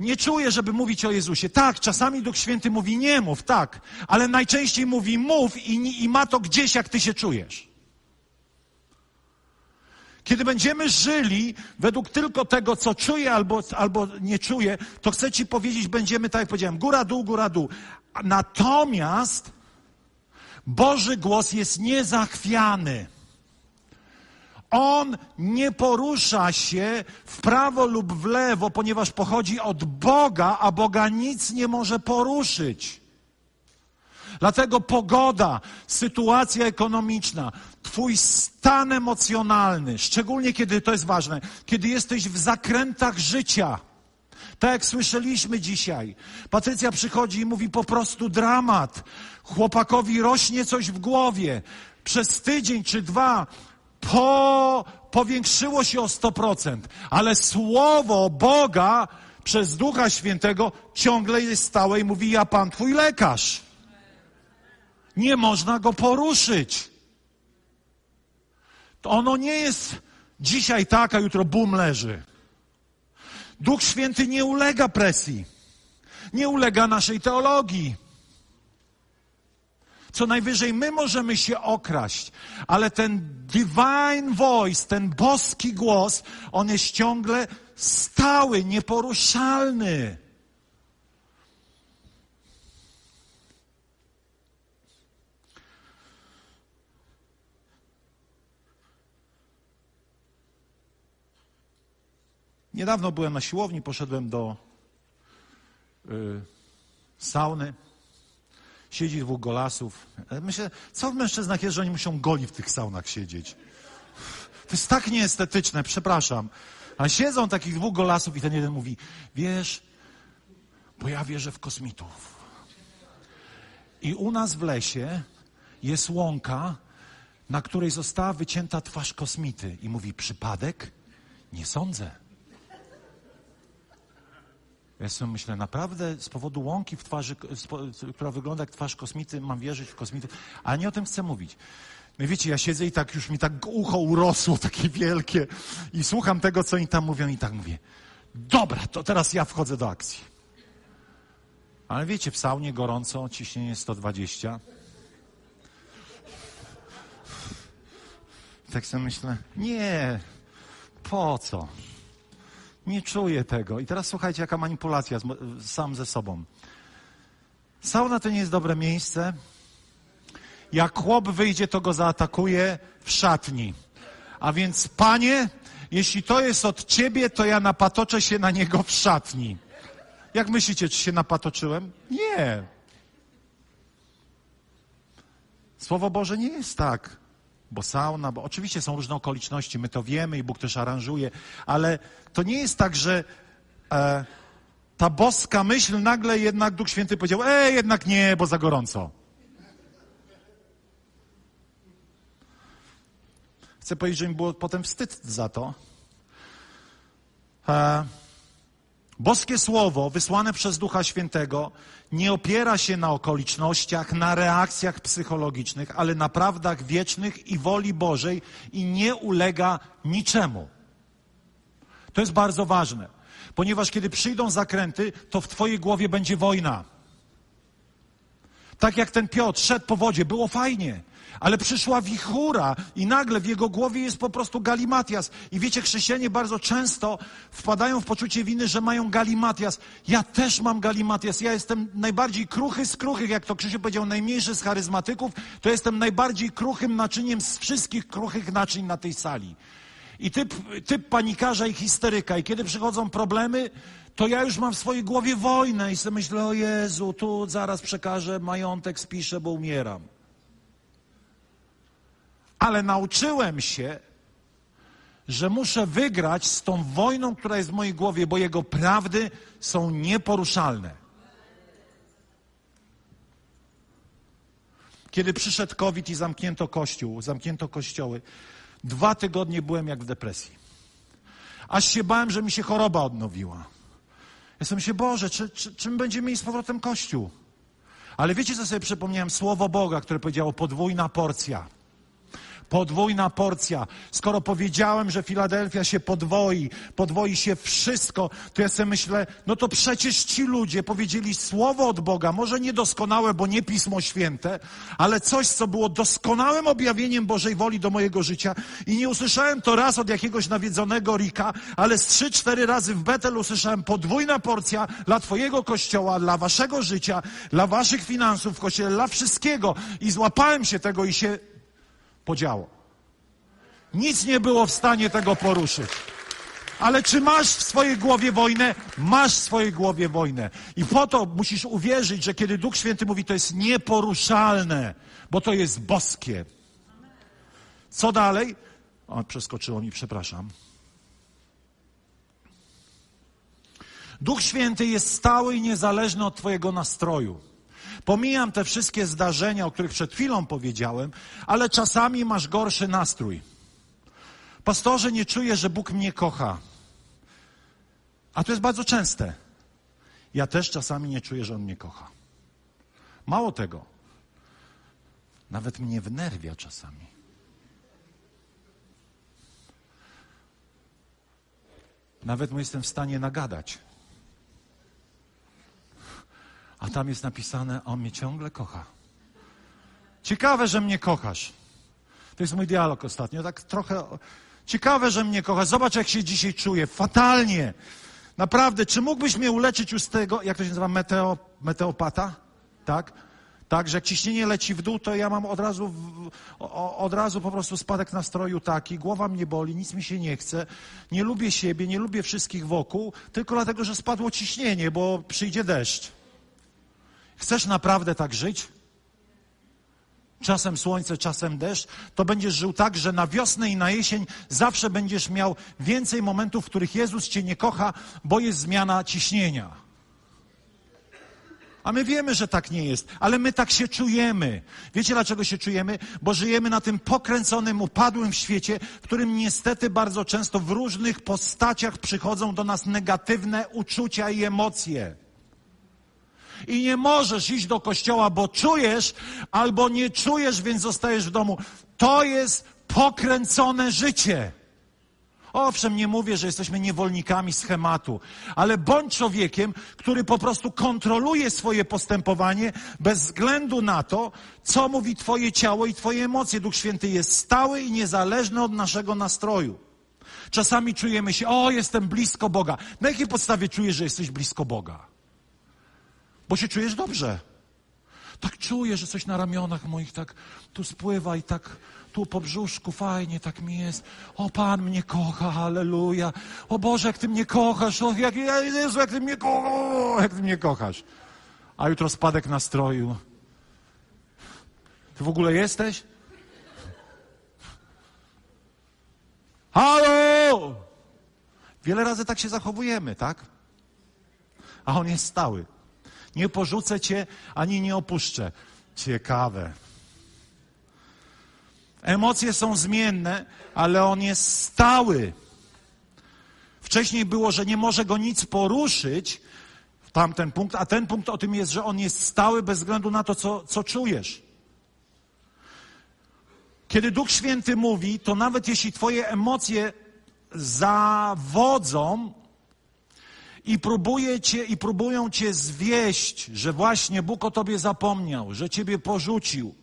nie czuję, żeby mówić o Jezusie. Tak, czasami Duch Święty mówi nie mów, tak, ale najczęściej mówi mów i, i ma to gdzieś, jak ty się czujesz. Kiedy będziemy żyli według tylko tego, co czuję albo, albo nie czuję, to chcę Ci powiedzieć, będziemy, tak jak powiedziałem, góra, dół, góra, dół. Natomiast Boży głos jest niezachwiany. On nie porusza się w prawo lub w lewo, ponieważ pochodzi od Boga, a Boga nic nie może poruszyć. Dlatego pogoda, sytuacja ekonomiczna, Twój stan emocjonalny, szczególnie kiedy to jest ważne, kiedy jesteś w zakrętach życia. Tak jak słyszeliśmy dzisiaj. Patrycja przychodzi i mówi po prostu dramat. Chłopakowi rośnie coś w głowie. Przez tydzień czy dwa po, powiększyło się o 100%, ale słowo Boga przez Ducha Świętego ciągle jest stałe i mówi: Ja Pan Twój lekarz. Nie można go poruszyć. To ono nie jest dzisiaj tak, a jutro bum leży. Duch Święty nie ulega presji. Nie ulega naszej teologii. Co najwyżej my możemy się okraść, ale ten divine voice, ten boski głos, on jest ciągle stały, nieporuszalny. Niedawno byłem na siłowni, poszedłem do y, sauny. Siedzi dwóch golasów. Myślę, co w mężczyznach jest, że oni muszą goli w tych saunach siedzieć? To jest tak nieestetyczne, przepraszam. A siedzą takich dwóch golasów i ten jeden mówi, wiesz, bo ja wierzę w kosmitów. I u nas w lesie jest łąka, na której została wycięta twarz kosmity. I mówi, przypadek? Nie sądzę. Ja sobie myślę, naprawdę z powodu łąki w twarzy, która wygląda jak twarz kosmity, mam wierzyć w kosmitów, ale nie o tym chcę mówić. No wiecie, ja siedzę i tak już mi tak ucho urosło, takie wielkie i słucham tego, co oni tam mówią i tak mówię, dobra, to teraz ja wchodzę do akcji. Ale wiecie, w saunie gorąco, ciśnienie 120. Tak sobie myślę, nie, po co? Nie czuję tego. I teraz słuchajcie, jaka manipulacja sam ze sobą. Sauna to nie jest dobre miejsce. Jak chłop wyjdzie, to go zaatakuje w szatni. A więc, panie, jeśli to jest od ciebie, to ja napatoczę się na niego w szatni. Jak myślicie, czy się napatoczyłem? Nie. Słowo Boże nie jest tak bo sauna, bo oczywiście są różne okoliczności, my to wiemy i Bóg też aranżuje, ale to nie jest tak, że e, ta boska myśl nagle jednak Duch Święty powiedział, e, jednak nie, bo za gorąco. Chcę powiedzieć, że mi było potem wstyd za to. E, Boskie Słowo, wysłane przez Ducha Świętego, nie opiera się na okolicznościach, na reakcjach psychologicznych, ale na prawdach wiecznych i woli Bożej i nie ulega niczemu. To jest bardzo ważne, ponieważ kiedy przyjdą zakręty, to w Twojej głowie będzie wojna. Tak jak ten Piotr szedł po wodzie, było fajnie. Ale przyszła wichura i nagle w jego głowie jest po prostu galimatias. I wiecie, chrześcijanie bardzo często wpadają w poczucie winy, że mają galimatias. Ja też mam galimatias. Ja jestem najbardziej kruchy z kruchych, jak to Krzysiu powiedział, najmniejszy z charyzmatyków. To jestem najbardziej kruchym naczyniem z wszystkich kruchych naczyń na tej sali. I typ, typ panikarza i histeryka. I kiedy przychodzą problemy, to ja już mam w swojej głowie wojnę i sobie myślę, o Jezu, tu zaraz przekażę majątek, spiszę, bo umieram ale nauczyłem się, że muszę wygrać z tą wojną, która jest w mojej głowie, bo jego prawdy są nieporuszalne. Kiedy przyszedł COVID i zamknięto kościół, zamknięto kościoły, dwa tygodnie byłem jak w depresji. Aż się bałem, że mi się choroba odnowiła. Ja sobie myślę, Boże, czy, czy, czy my będziemy mieli z powrotem kościół? Ale wiecie, co sobie przypomniałem? Słowo Boga, które powiedziało podwójna porcja Podwójna porcja. Skoro powiedziałem, że Filadelfia się podwoi, podwoi się wszystko, to ja sobie myślę, no to przecież ci ludzie powiedzieli słowo od Boga, może niedoskonałe, bo nie Pismo Święte, ale coś, co było doskonałym objawieniem Bożej woli do mojego życia i nie usłyszałem to raz od jakiegoś nawiedzonego Rika, ale z trzy, cztery razy w Betel usłyszałem podwójna porcja dla Twojego kościoła, dla Waszego życia, dla Waszych finansów w kościele, dla wszystkiego i złapałem się tego i się podziało. Nic nie było w stanie tego poruszyć. Ale czy masz w swojej głowie wojnę? Masz w swojej głowie wojnę. I po to musisz uwierzyć, że kiedy Duch Święty mówi, to jest nieporuszalne, bo to jest boskie. Co dalej? O, przeskoczyło mi, przepraszam. Duch Święty jest stały i niezależny od Twojego nastroju. Pomijam te wszystkie zdarzenia, o których przed chwilą powiedziałem, ale czasami masz gorszy nastrój. Pastorze, nie czuję, że Bóg mnie kocha. A to jest bardzo częste. Ja też czasami nie czuję, że On mnie kocha. Mało tego, nawet mnie wnerwia czasami. Nawet mu jestem w stanie nagadać. A tam jest napisane, on mnie ciągle kocha. Ciekawe, że mnie kochasz. To jest mój dialog ostatnio. Tak trochę. Ciekawe, że mnie kochasz. Zobacz, jak się dzisiaj czuję. Fatalnie. Naprawdę, czy mógłbyś mnie uleczyć już z tego, jak to się nazywa, meteo, meteopata? Tak? Tak, że jak ciśnienie leci w dół, to ja mam od razu, w, o, od razu po prostu spadek nastroju taki, głowa mnie boli, nic mi się nie chce, nie lubię siebie, nie lubię wszystkich wokół, tylko dlatego, że spadło ciśnienie, bo przyjdzie deszcz. Chcesz naprawdę tak żyć? Czasem słońce, czasem deszcz, to będziesz żył tak, że na wiosnę i na jesień zawsze będziesz miał więcej momentów, w których Jezus cię nie kocha, bo jest zmiana ciśnienia. A my wiemy, że tak nie jest, ale my tak się czujemy. Wiecie dlaczego się czujemy? Bo żyjemy na tym pokręconym, upadłym świecie, w którym niestety bardzo często w różnych postaciach przychodzą do nas negatywne uczucia i emocje i nie możesz iść do kościoła, bo czujesz albo nie czujesz, więc zostajesz w domu. To jest pokręcone życie. Owszem, nie mówię, że jesteśmy niewolnikami schematu, ale bądź człowiekiem, który po prostu kontroluje swoje postępowanie bez względu na to, co mówi Twoje ciało i Twoje emocje. Duch Święty jest stały i niezależny od naszego nastroju. Czasami czujemy się, o, jestem blisko Boga. Na jakiej podstawie czujesz, że jesteś blisko Boga? Bo się czujesz dobrze. Tak czuję, że coś na ramionach moich tak tu spływa i tak tu po brzuszku fajnie tak mi jest. O, Pan mnie kocha, halleluja. O Boże, jak Ty mnie kochasz. O, jak, Jezu, jak Ty mnie kochasz. Jak Ty mnie kochasz. A jutro spadek nastroju. Ty w ogóle jesteś? Halo! Wiele razy tak się zachowujemy, tak? A on jest stały. Nie porzucę cię, ani nie opuszczę. Ciekawe. Emocje są zmienne, ale on jest stały. Wcześniej było, że nie może go nic poruszyć, tamten punkt, a ten punkt o tym jest, że on jest stały bez względu na to, co, co czujesz. Kiedy Duch Święty mówi, to nawet jeśli Twoje emocje zawodzą, i próbuje cię, i próbują cię zwieść, że właśnie Bóg o tobie zapomniał, że ciebie porzucił,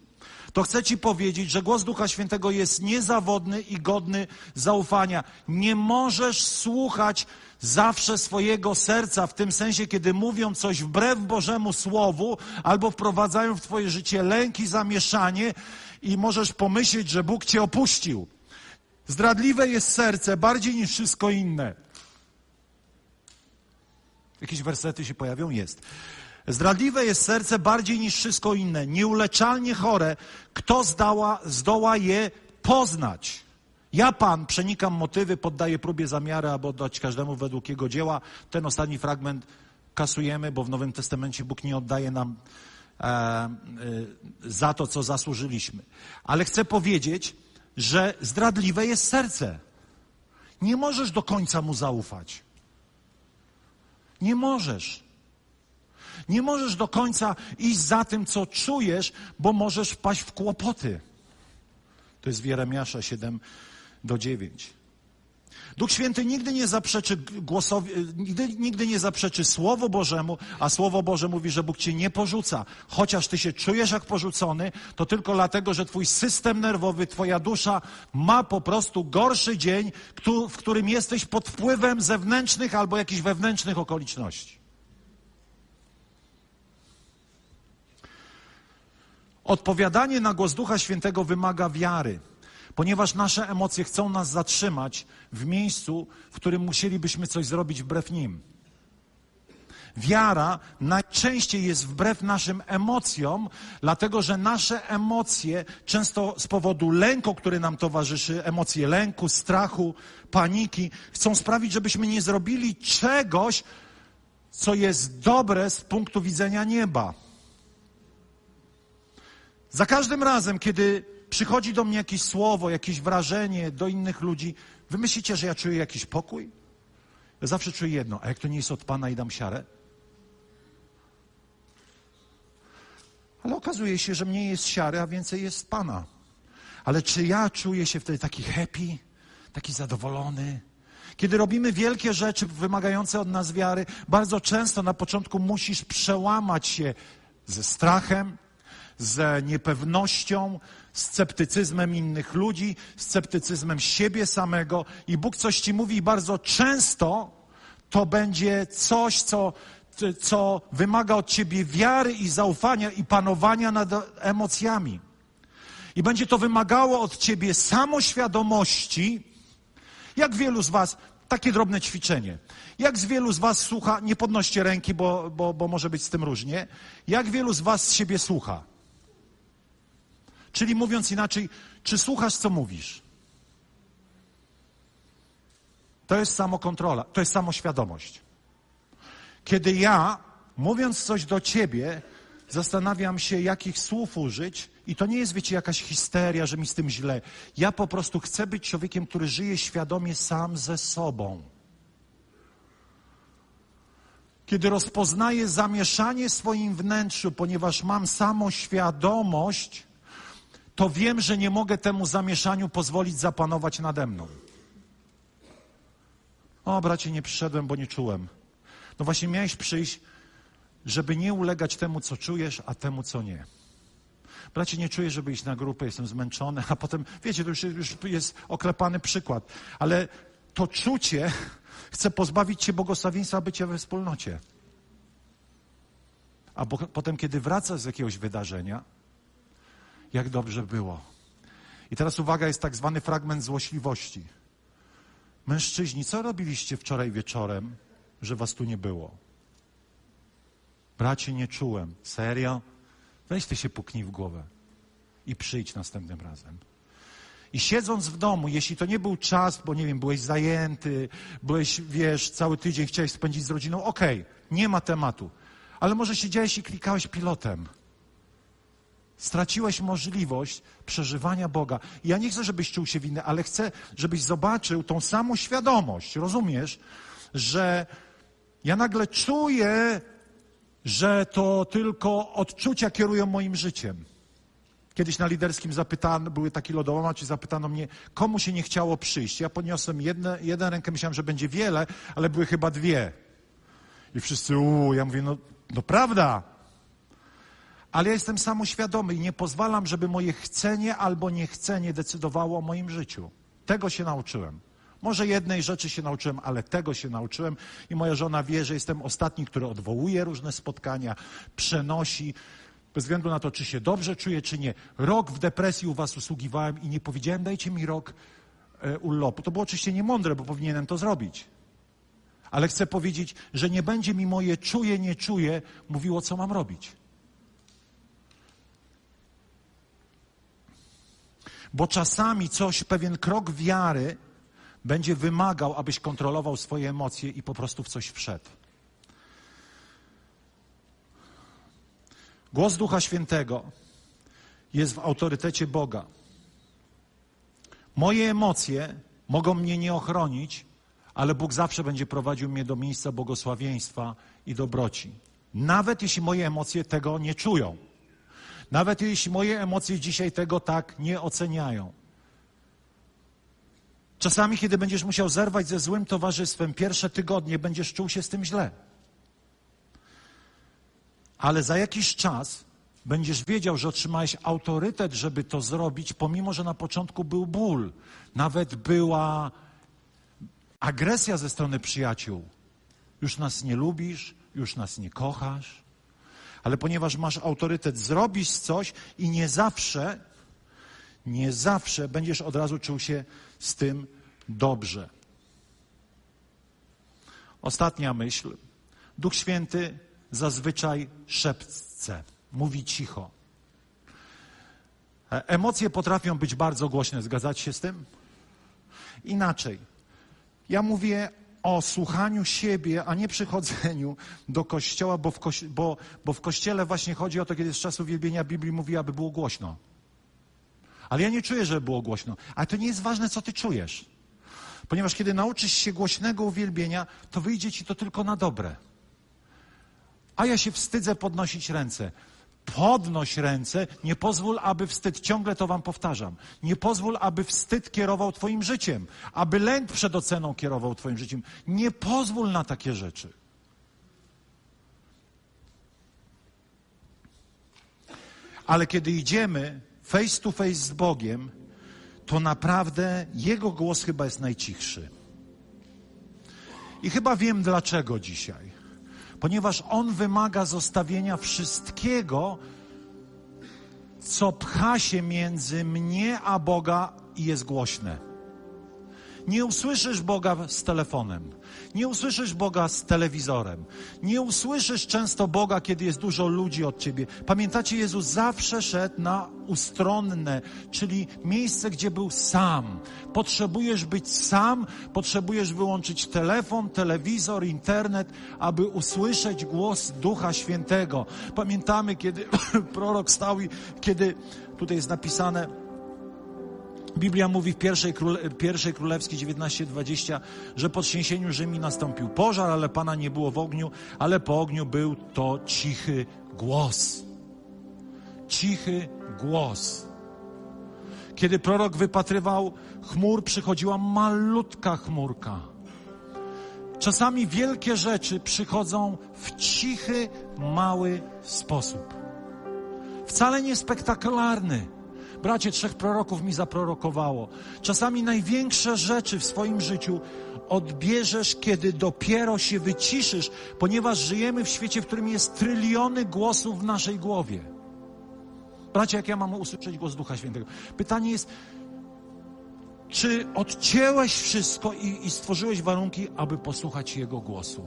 to chcę ci powiedzieć, że głos Ducha Świętego jest niezawodny i godny zaufania. Nie możesz słuchać zawsze swojego serca, w tym sensie, kiedy mówią coś wbrew Bożemu Słowu, albo wprowadzają w twoje życie lęki, zamieszanie i możesz pomyśleć, że Bóg cię opuścił. Zdradliwe jest serce bardziej niż wszystko inne. Jakieś wersety się pojawią? Jest. Zdradliwe jest serce bardziej niż wszystko inne, nieuleczalnie chore. Kto zdała, zdoła je poznać? Ja, Pan, przenikam motywy, poddaję próbie zamiary, aby oddać każdemu według jego dzieła. Ten ostatni fragment kasujemy, bo w Nowym Testamencie Bóg nie oddaje nam e, e, za to, co zasłużyliśmy. Ale chcę powiedzieć, że zdradliwe jest serce. Nie możesz do końca mu zaufać. Nie możesz. Nie możesz do końca iść za tym, co czujesz, bo możesz wpaść w kłopoty. To jest w Jeremiasza 7 do 9. Duch Święty nigdy nie zaprzeczy głosowi, nigdy, nigdy nie zaprzeczy Słowu Bożemu, a Słowo Boże mówi, że Bóg cię nie porzuca. Chociaż ty się czujesz jak porzucony, to tylko dlatego, że twój system nerwowy, twoja dusza ma po prostu gorszy dzień, w którym jesteś pod wpływem zewnętrznych albo jakichś wewnętrznych okoliczności. Odpowiadanie na głos Ducha Świętego wymaga wiary ponieważ nasze emocje chcą nas zatrzymać w miejscu, w którym musielibyśmy coś zrobić wbrew nim. Wiara najczęściej jest wbrew naszym emocjom, dlatego że nasze emocje, często z powodu lęku, który nam towarzyszy, emocje lęku, strachu, paniki, chcą sprawić, żebyśmy nie zrobili czegoś, co jest dobre z punktu widzenia nieba. Za każdym razem, kiedy przychodzi do mnie jakieś słowo, jakieś wrażenie do innych ludzi, wy myślicie, że ja czuję jakiś pokój? Ja zawsze czuję jedno, a jak to nie jest od Pana i dam siarę? Ale okazuje się, że mniej jest siary, a więcej jest Pana. Ale czy ja czuję się wtedy taki happy, taki zadowolony? Kiedy robimy wielkie rzeczy wymagające od nas wiary, bardzo często na początku musisz przełamać się ze strachem, z niepewnością, sceptycyzmem innych ludzi, sceptycyzmem siebie samego i Bóg coś ci mówi bardzo często to będzie coś, co, co wymaga od ciebie wiary i zaufania i panowania nad emocjami. I będzie to wymagało od ciebie samoświadomości, jak wielu z was, takie drobne ćwiczenie. Jak z wielu z was słucha, nie podnoście ręki, bo, bo, bo może być z tym różnie, jak wielu z was siebie słucha? Czyli mówiąc inaczej, czy słuchasz, co mówisz? To jest samokontrola, to jest samoświadomość. Kiedy ja, mówiąc coś do ciebie, zastanawiam się, jakich słów użyć, i to nie jest, wiecie, jakaś histeria, że mi z tym źle. Ja po prostu chcę być człowiekiem, który żyje świadomie sam ze sobą. Kiedy rozpoznaję zamieszanie w swoim wnętrzu, ponieważ mam samoświadomość, to wiem, że nie mogę temu zamieszaniu pozwolić zapanować nade mną. O, bracie, nie przyszedłem, bo nie czułem. No właśnie miałeś przyjść, żeby nie ulegać temu, co czujesz, a temu, co nie. Bracie, nie czuję, żeby iść na grupę, jestem zmęczony, a potem, wiecie, to już, już jest oklepany przykład, ale to czucie chce pozbawić cię błogosławieństwa bycia we wspólnocie. A bo, potem, kiedy wracasz z jakiegoś wydarzenia, jak dobrze było. I teraz uwaga, jest tak zwany fragment złośliwości. Mężczyźni, co robiliście wczoraj wieczorem, że was tu nie było? Bracie, nie czułem. Serio? Weź ty się puknij w głowę i przyjdź następnym razem. I siedząc w domu, jeśli to nie był czas, bo nie wiem, byłeś zajęty, byłeś, wiesz, cały tydzień chciałeś spędzić z rodziną, okej, okay, nie ma tematu. Ale może siedziałeś i klikałeś pilotem straciłeś możliwość przeżywania Boga. Ja nie chcę, żebyś czuł się winny, ale chcę, żebyś zobaczył tą samą świadomość. Rozumiesz, że ja nagle czuję, że to tylko odczucia kierują moim życiem. Kiedyś na liderskim zapytano, były takie lodołamacz i zapytano mnie, komu się nie chciało przyjść. Ja podniosłem jedne, jeden rękę, myślałem, że będzie wiele, ale były chyba dwie. I wszyscy, uuu, ja mówię, no, no prawda, ale ja jestem samoświadomy i nie pozwalam, żeby moje chcenie albo niechcenie decydowało o moim życiu. Tego się nauczyłem. Może jednej rzeczy się nauczyłem, ale tego się nauczyłem i moja żona wie, że jestem ostatni, który odwołuje różne spotkania, przenosi, bez względu na to, czy się dobrze czuję, czy nie. Rok w depresji u was usługiwałem i nie powiedziałem, dajcie mi rok e, urlopu. To było oczywiście niemądre, bo powinienem to zrobić. Ale chcę powiedzieć, że nie będzie mi moje czuję, nie czuję mówiło, co mam robić. Bo czasami coś, pewien krok wiary będzie wymagał, abyś kontrolował swoje emocje i po prostu w coś wszedł. Głos Ducha Świętego jest w autorytecie Boga. Moje emocje mogą mnie nie ochronić, ale Bóg zawsze będzie prowadził mnie do miejsca błogosławieństwa i dobroci. Nawet jeśli moje emocje tego nie czują. Nawet jeśli moje emocje dzisiaj tego tak nie oceniają. Czasami, kiedy będziesz musiał zerwać ze złym towarzystwem, pierwsze tygodnie będziesz czuł się z tym źle. Ale za jakiś czas będziesz wiedział, że otrzymałeś autorytet, żeby to zrobić, pomimo że na początku był ból, nawet była agresja ze strony przyjaciół. Już nas nie lubisz, już nas nie kochasz, ale ponieważ masz autorytet, zrobisz coś i nie zawsze, nie zawsze będziesz od razu czuł się z tym dobrze. Ostatnia myśl. Duch Święty zazwyczaj szepce, mówi cicho. E, emocje potrafią być bardzo głośne, zgadzać się z tym? Inaczej. Ja mówię o słuchaniu siebie, a nie przychodzeniu do kościoła, bo w, kości bo, bo w kościele właśnie chodzi o to, kiedy z czasu wielbienia Biblii mówi, aby było głośno. Ale ja nie czuję, że było głośno. Ale to nie jest ważne, co ty czujesz. Ponieważ kiedy nauczysz się głośnego uwielbienia, to wyjdzie ci to tylko na dobre. A ja się wstydzę podnosić ręce. Podnoś ręce, nie pozwól, aby wstyd, ciągle to wam powtarzam, nie pozwól, aby wstyd kierował twoim życiem, aby lęk przed oceną kierował twoim życiem. Nie pozwól na takie rzeczy. Ale kiedy idziemy face to face z Bogiem, to naprawdę Jego głos chyba jest najcichszy. I chyba wiem dlaczego dzisiaj ponieważ On wymaga zostawienia wszystkiego, co pcha się między mnie a Boga i jest głośne. Nie usłyszysz Boga z telefonem. Nie usłyszysz Boga z telewizorem. Nie usłyszysz często Boga, kiedy jest dużo ludzi od ciebie. Pamiętacie, Jezus zawsze szedł na ustronne, czyli miejsce, gdzie był sam. Potrzebujesz być sam, potrzebujesz wyłączyć telefon, telewizor, internet, aby usłyszeć głos Ducha Świętego. Pamiętamy, kiedy prorok stał i kiedy tutaj jest napisane, Biblia mówi w pierwszej, króle, pierwszej Królewskiej 19:20, że po trzęsieniu Rzymi nastąpił pożar, ale Pana nie było w ogniu, ale po ogniu był to cichy głos. Cichy głos. Kiedy prorok wypatrywał chmur, przychodziła malutka chmurka. Czasami wielkie rzeczy przychodzą w cichy, mały sposób. Wcale nie spektakularny Bracie, trzech proroków mi zaprorokowało. Czasami największe rzeczy w swoim życiu odbierzesz, kiedy dopiero się wyciszysz, ponieważ żyjemy w świecie, w którym jest tryliony głosów w naszej głowie. Bracie, jak ja mam usłyszeć głos Ducha Świętego? Pytanie jest, czy odcięłeś wszystko i, i stworzyłeś warunki, aby posłuchać Jego głosu?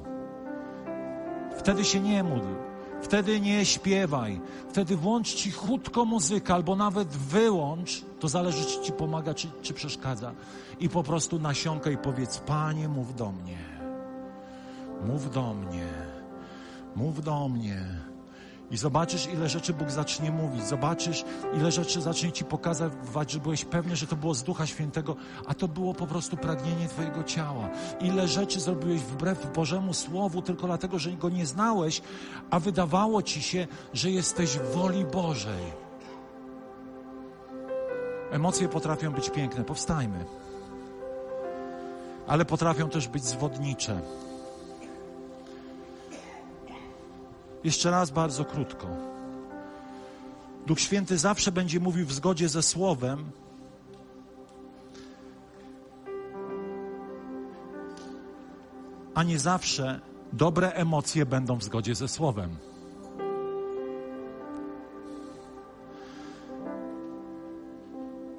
Wtedy się nie módl. Wtedy nie śpiewaj. Wtedy włącz cichutko muzykę, albo nawet wyłącz. To zależy, czy ci pomaga, czy, czy przeszkadza. I po prostu nasiąkaj i powiedz, Panie, mów do mnie. Mów do mnie. Mów do mnie. I zobaczysz, ile rzeczy Bóg zacznie mówić. Zobaczysz, ile rzeczy zacznie Ci pokazywać, że byłeś pewny, że to było z Ducha Świętego, a to było po prostu pragnienie Twojego ciała. Ile rzeczy zrobiłeś wbrew Bożemu Słowu, tylko dlatego, że Go nie znałeś, a wydawało Ci się, że jesteś w woli Bożej. Emocje potrafią być piękne, powstajmy. Ale potrafią też być zwodnicze. Jeszcze raz bardzo krótko. Duch Święty zawsze będzie mówił w zgodzie ze Słowem, a nie zawsze dobre emocje będą w zgodzie ze Słowem.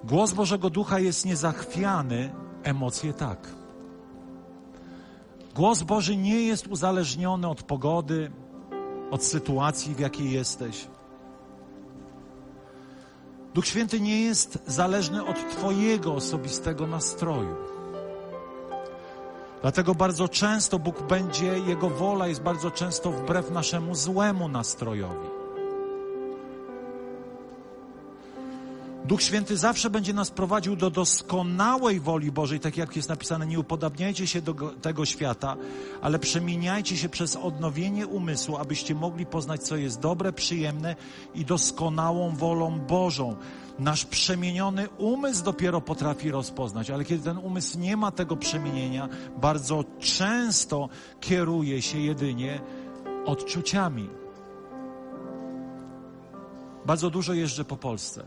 Głos Bożego Ducha jest niezachwiany, emocje tak. Głos Boży nie jest uzależniony od pogody, od sytuacji, w jakiej jesteś. Duch Święty nie jest zależny od Twojego osobistego nastroju. Dlatego bardzo często Bóg będzie, Jego wola jest bardzo często wbrew naszemu złemu nastrojowi. Duch Święty zawsze będzie nas prowadził do doskonałej woli Bożej, tak jak jest napisane, nie upodabniajcie się do tego świata, ale przemieniajcie się przez odnowienie umysłu, abyście mogli poznać, co jest dobre, przyjemne i doskonałą wolą Bożą. Nasz przemieniony umysł dopiero potrafi rozpoznać, ale kiedy ten umysł nie ma tego przemienienia, bardzo często kieruje się jedynie odczuciami. Bardzo dużo jeżdżę po Polsce.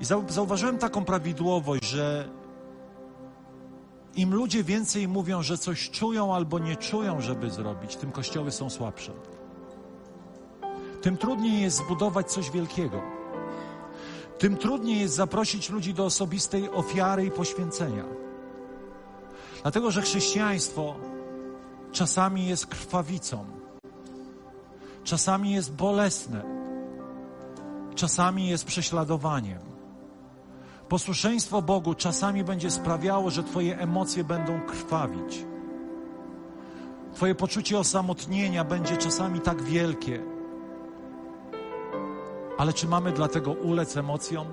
I zauważyłem taką prawidłowość, że im ludzie więcej mówią, że coś czują albo nie czują, żeby zrobić, tym kościoły są słabsze. Tym trudniej jest zbudować coś wielkiego. Tym trudniej jest zaprosić ludzi do osobistej ofiary i poświęcenia. Dlatego, że chrześcijaństwo czasami jest krwawicą, czasami jest bolesne, czasami jest prześladowaniem. Posłuszeństwo Bogu czasami będzie sprawiało, że Twoje emocje będą krwawić. Twoje poczucie osamotnienia będzie czasami tak wielkie. Ale czy mamy dlatego ulec emocjom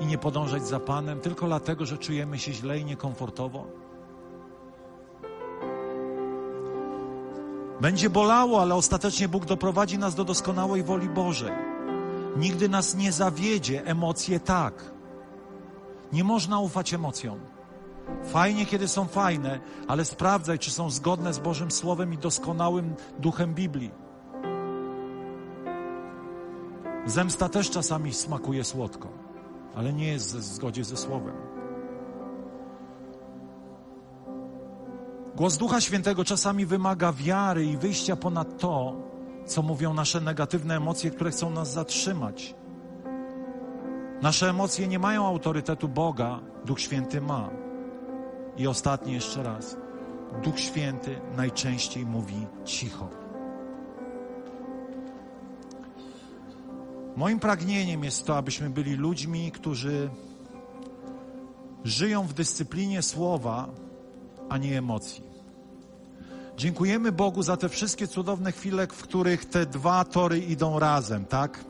i nie podążać za Panem, tylko dlatego, że czujemy się źle i niekomfortowo? Będzie bolało, ale ostatecznie Bóg doprowadzi nas do doskonałej woli Bożej. Nigdy nas nie zawiedzie, emocje tak. Nie można ufać emocjom. Fajnie, kiedy są fajne, ale sprawdzaj, czy są zgodne z Bożym Słowem i doskonałym duchem Biblii. Zemsta też czasami smakuje słodko, ale nie jest w zgodzie ze Słowem. Głos Ducha Świętego czasami wymaga wiary i wyjścia ponad to, co mówią nasze negatywne emocje, które chcą nas zatrzymać. Nasze emocje nie mają autorytetu Boga, Duch Święty ma. I ostatnie jeszcze raz. Duch Święty najczęściej mówi cicho. Moim pragnieniem jest to, abyśmy byli ludźmi, którzy żyją w dyscyplinie słowa, a nie emocji. Dziękujemy Bogu za te wszystkie cudowne chwile, w których te dwa tory idą razem, tak?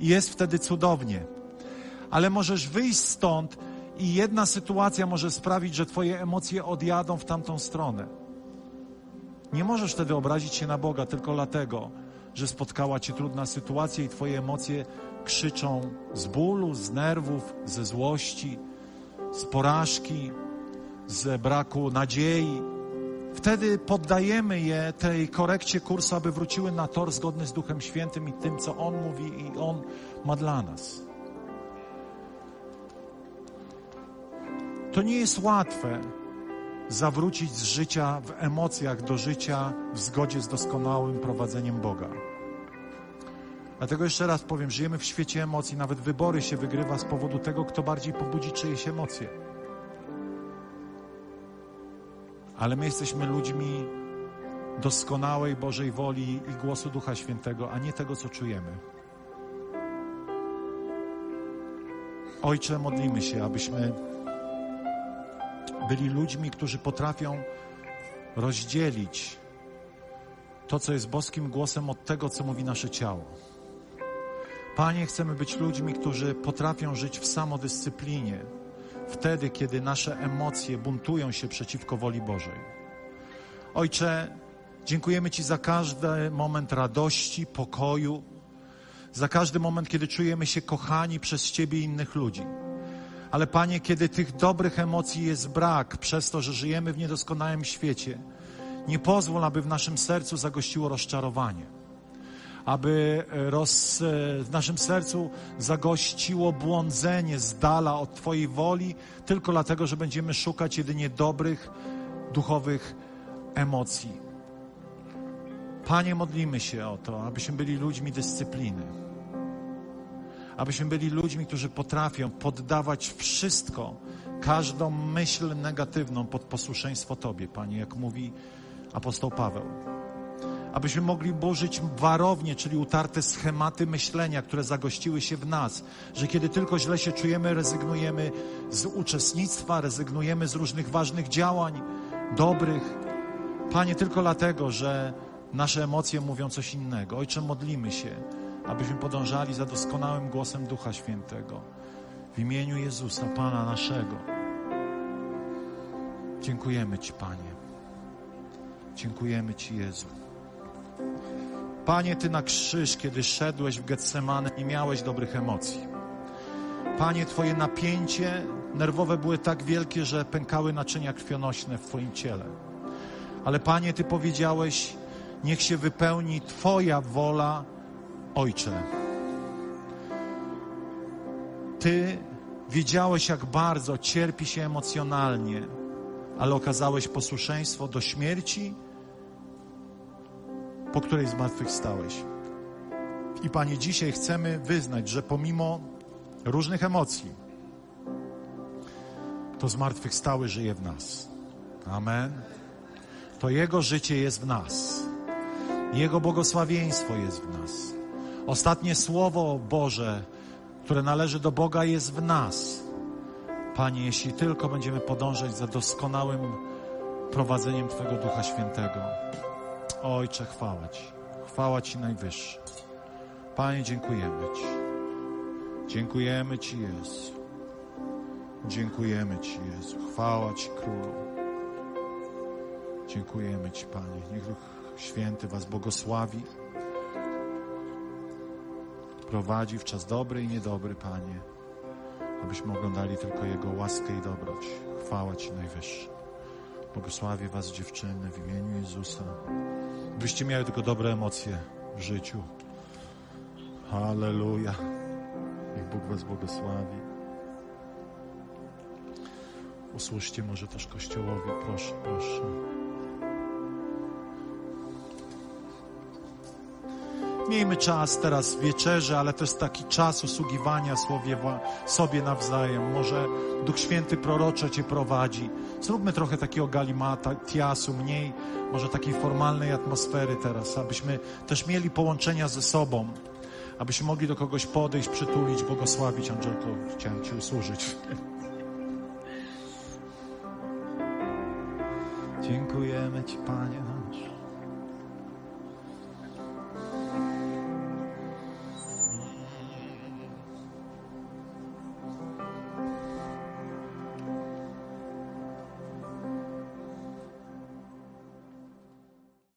I jest wtedy cudownie ale możesz wyjść stąd i jedna sytuacja może sprawić, że Twoje emocje odjadą w tamtą stronę. Nie możesz wtedy obrazić się na Boga tylko dlatego, że spotkała Cię trudna sytuacja i Twoje emocje krzyczą z bólu, z nerwów, ze złości, z porażki, z braku nadziei. Wtedy poddajemy je tej korekcie kursu, aby wróciły na tor zgodny z Duchem Świętym i tym, co On mówi i On ma dla nas. To nie jest łatwe zawrócić z życia w emocjach do życia w zgodzie z doskonałym prowadzeniem Boga. Dlatego jeszcze raz powiem, żyjemy w świecie emocji, nawet wybory się wygrywa z powodu tego, kto bardziej pobudzi czyjeś emocje. Ale my jesteśmy ludźmi doskonałej Bożej woli i głosu Ducha Świętego, a nie tego, co czujemy. Ojcze, modlimy się, abyśmy byli ludźmi, którzy potrafią rozdzielić to, co jest boskim głosem, od tego, co mówi nasze ciało. Panie, chcemy być ludźmi, którzy potrafią żyć w samodyscyplinie, wtedy, kiedy nasze emocje buntują się przeciwko woli Bożej. Ojcze, dziękujemy Ci za każdy moment radości, pokoju, za każdy moment, kiedy czujemy się kochani przez Ciebie i innych ludzi. Ale Panie, kiedy tych dobrych emocji jest brak, przez to, że żyjemy w niedoskonałym świecie, nie pozwól, aby w naszym sercu zagościło rozczarowanie. Aby e, roz, e, w naszym sercu zagościło błądzenie z dala od Twojej woli, tylko dlatego, że będziemy szukać jedynie dobrych, duchowych emocji. Panie, modlimy się o to, abyśmy byli ludźmi dyscypliny abyśmy byli ludźmi, którzy potrafią poddawać wszystko, każdą myśl negatywną pod posłuszeństwo Tobie, Panie, jak mówi apostoł Paweł. Abyśmy mogli burzyć warownie, czyli utarte schematy myślenia, które zagościły się w nas, że kiedy tylko źle się czujemy, rezygnujemy z uczestnictwa, rezygnujemy z różnych ważnych działań, dobrych. Panie, tylko dlatego, że nasze emocje mówią coś innego. Ojcze, modlimy się abyśmy podążali za doskonałym głosem Ducha Świętego. W imieniu Jezusa, Pana naszego. Dziękujemy Ci, Panie. Dziękujemy Ci, Jezu. Panie, Ty na krzyż, kiedy szedłeś w Getsemane, nie miałeś dobrych emocji. Panie, Twoje napięcie nerwowe były tak wielkie, że pękały naczynia krwionośne w Twoim ciele. Ale Panie, Ty powiedziałeś, niech się wypełni Twoja wola, Ojcze. Ty wiedziałeś, jak bardzo cierpi się emocjonalnie, ale okazałeś posłuszeństwo do śmierci, po której zmartwychwstałeś. I Panie, dzisiaj chcemy wyznać, że pomimo różnych emocji, to zmartwychwstały żyje w nas. Amen. To Jego życie jest w nas. Jego błogosławieństwo jest w nas. Ostatnie słowo Boże, które należy do Boga, jest w nas. Panie, jeśli tylko będziemy podążać za doskonałym prowadzeniem Twojego Ducha Świętego. Ojcze, chwała Ci. Chwała Ci najwyższa. Panie, dziękujemy Ci. Dziękujemy Ci, Jezu. Dziękujemy Ci, Jezu. Chwała Ci, Królu. Dziękujemy Ci, Panie. Niech Duch Święty Was błogosławi. Prowadzi w czas dobry i niedobry, Panie. Abyśmy oglądali tylko Jego łaskę i dobroć. Chwała Ci najwyższa. Błogosławię Was, dziewczyny, w imieniu Jezusa. Byście miały tylko dobre emocje w życiu. Halleluja. Niech Bóg Was błogosławi. Usłyszcie może też Kościołowi, proszę, proszę. Miejmy czas teraz wieczerzy, ale to jest taki czas usługiwania słowie, sobie nawzajem. Może Duch Święty proroczo Cię prowadzi. Zróbmy trochę takiego galimata, tiasu, mniej może takiej formalnej atmosfery teraz, abyśmy też mieli połączenia ze sobą, abyśmy mogli do kogoś podejść, przytulić, błogosławić. Angelko, chciałem Ci usłużyć. Dziękujemy Ci, Panie.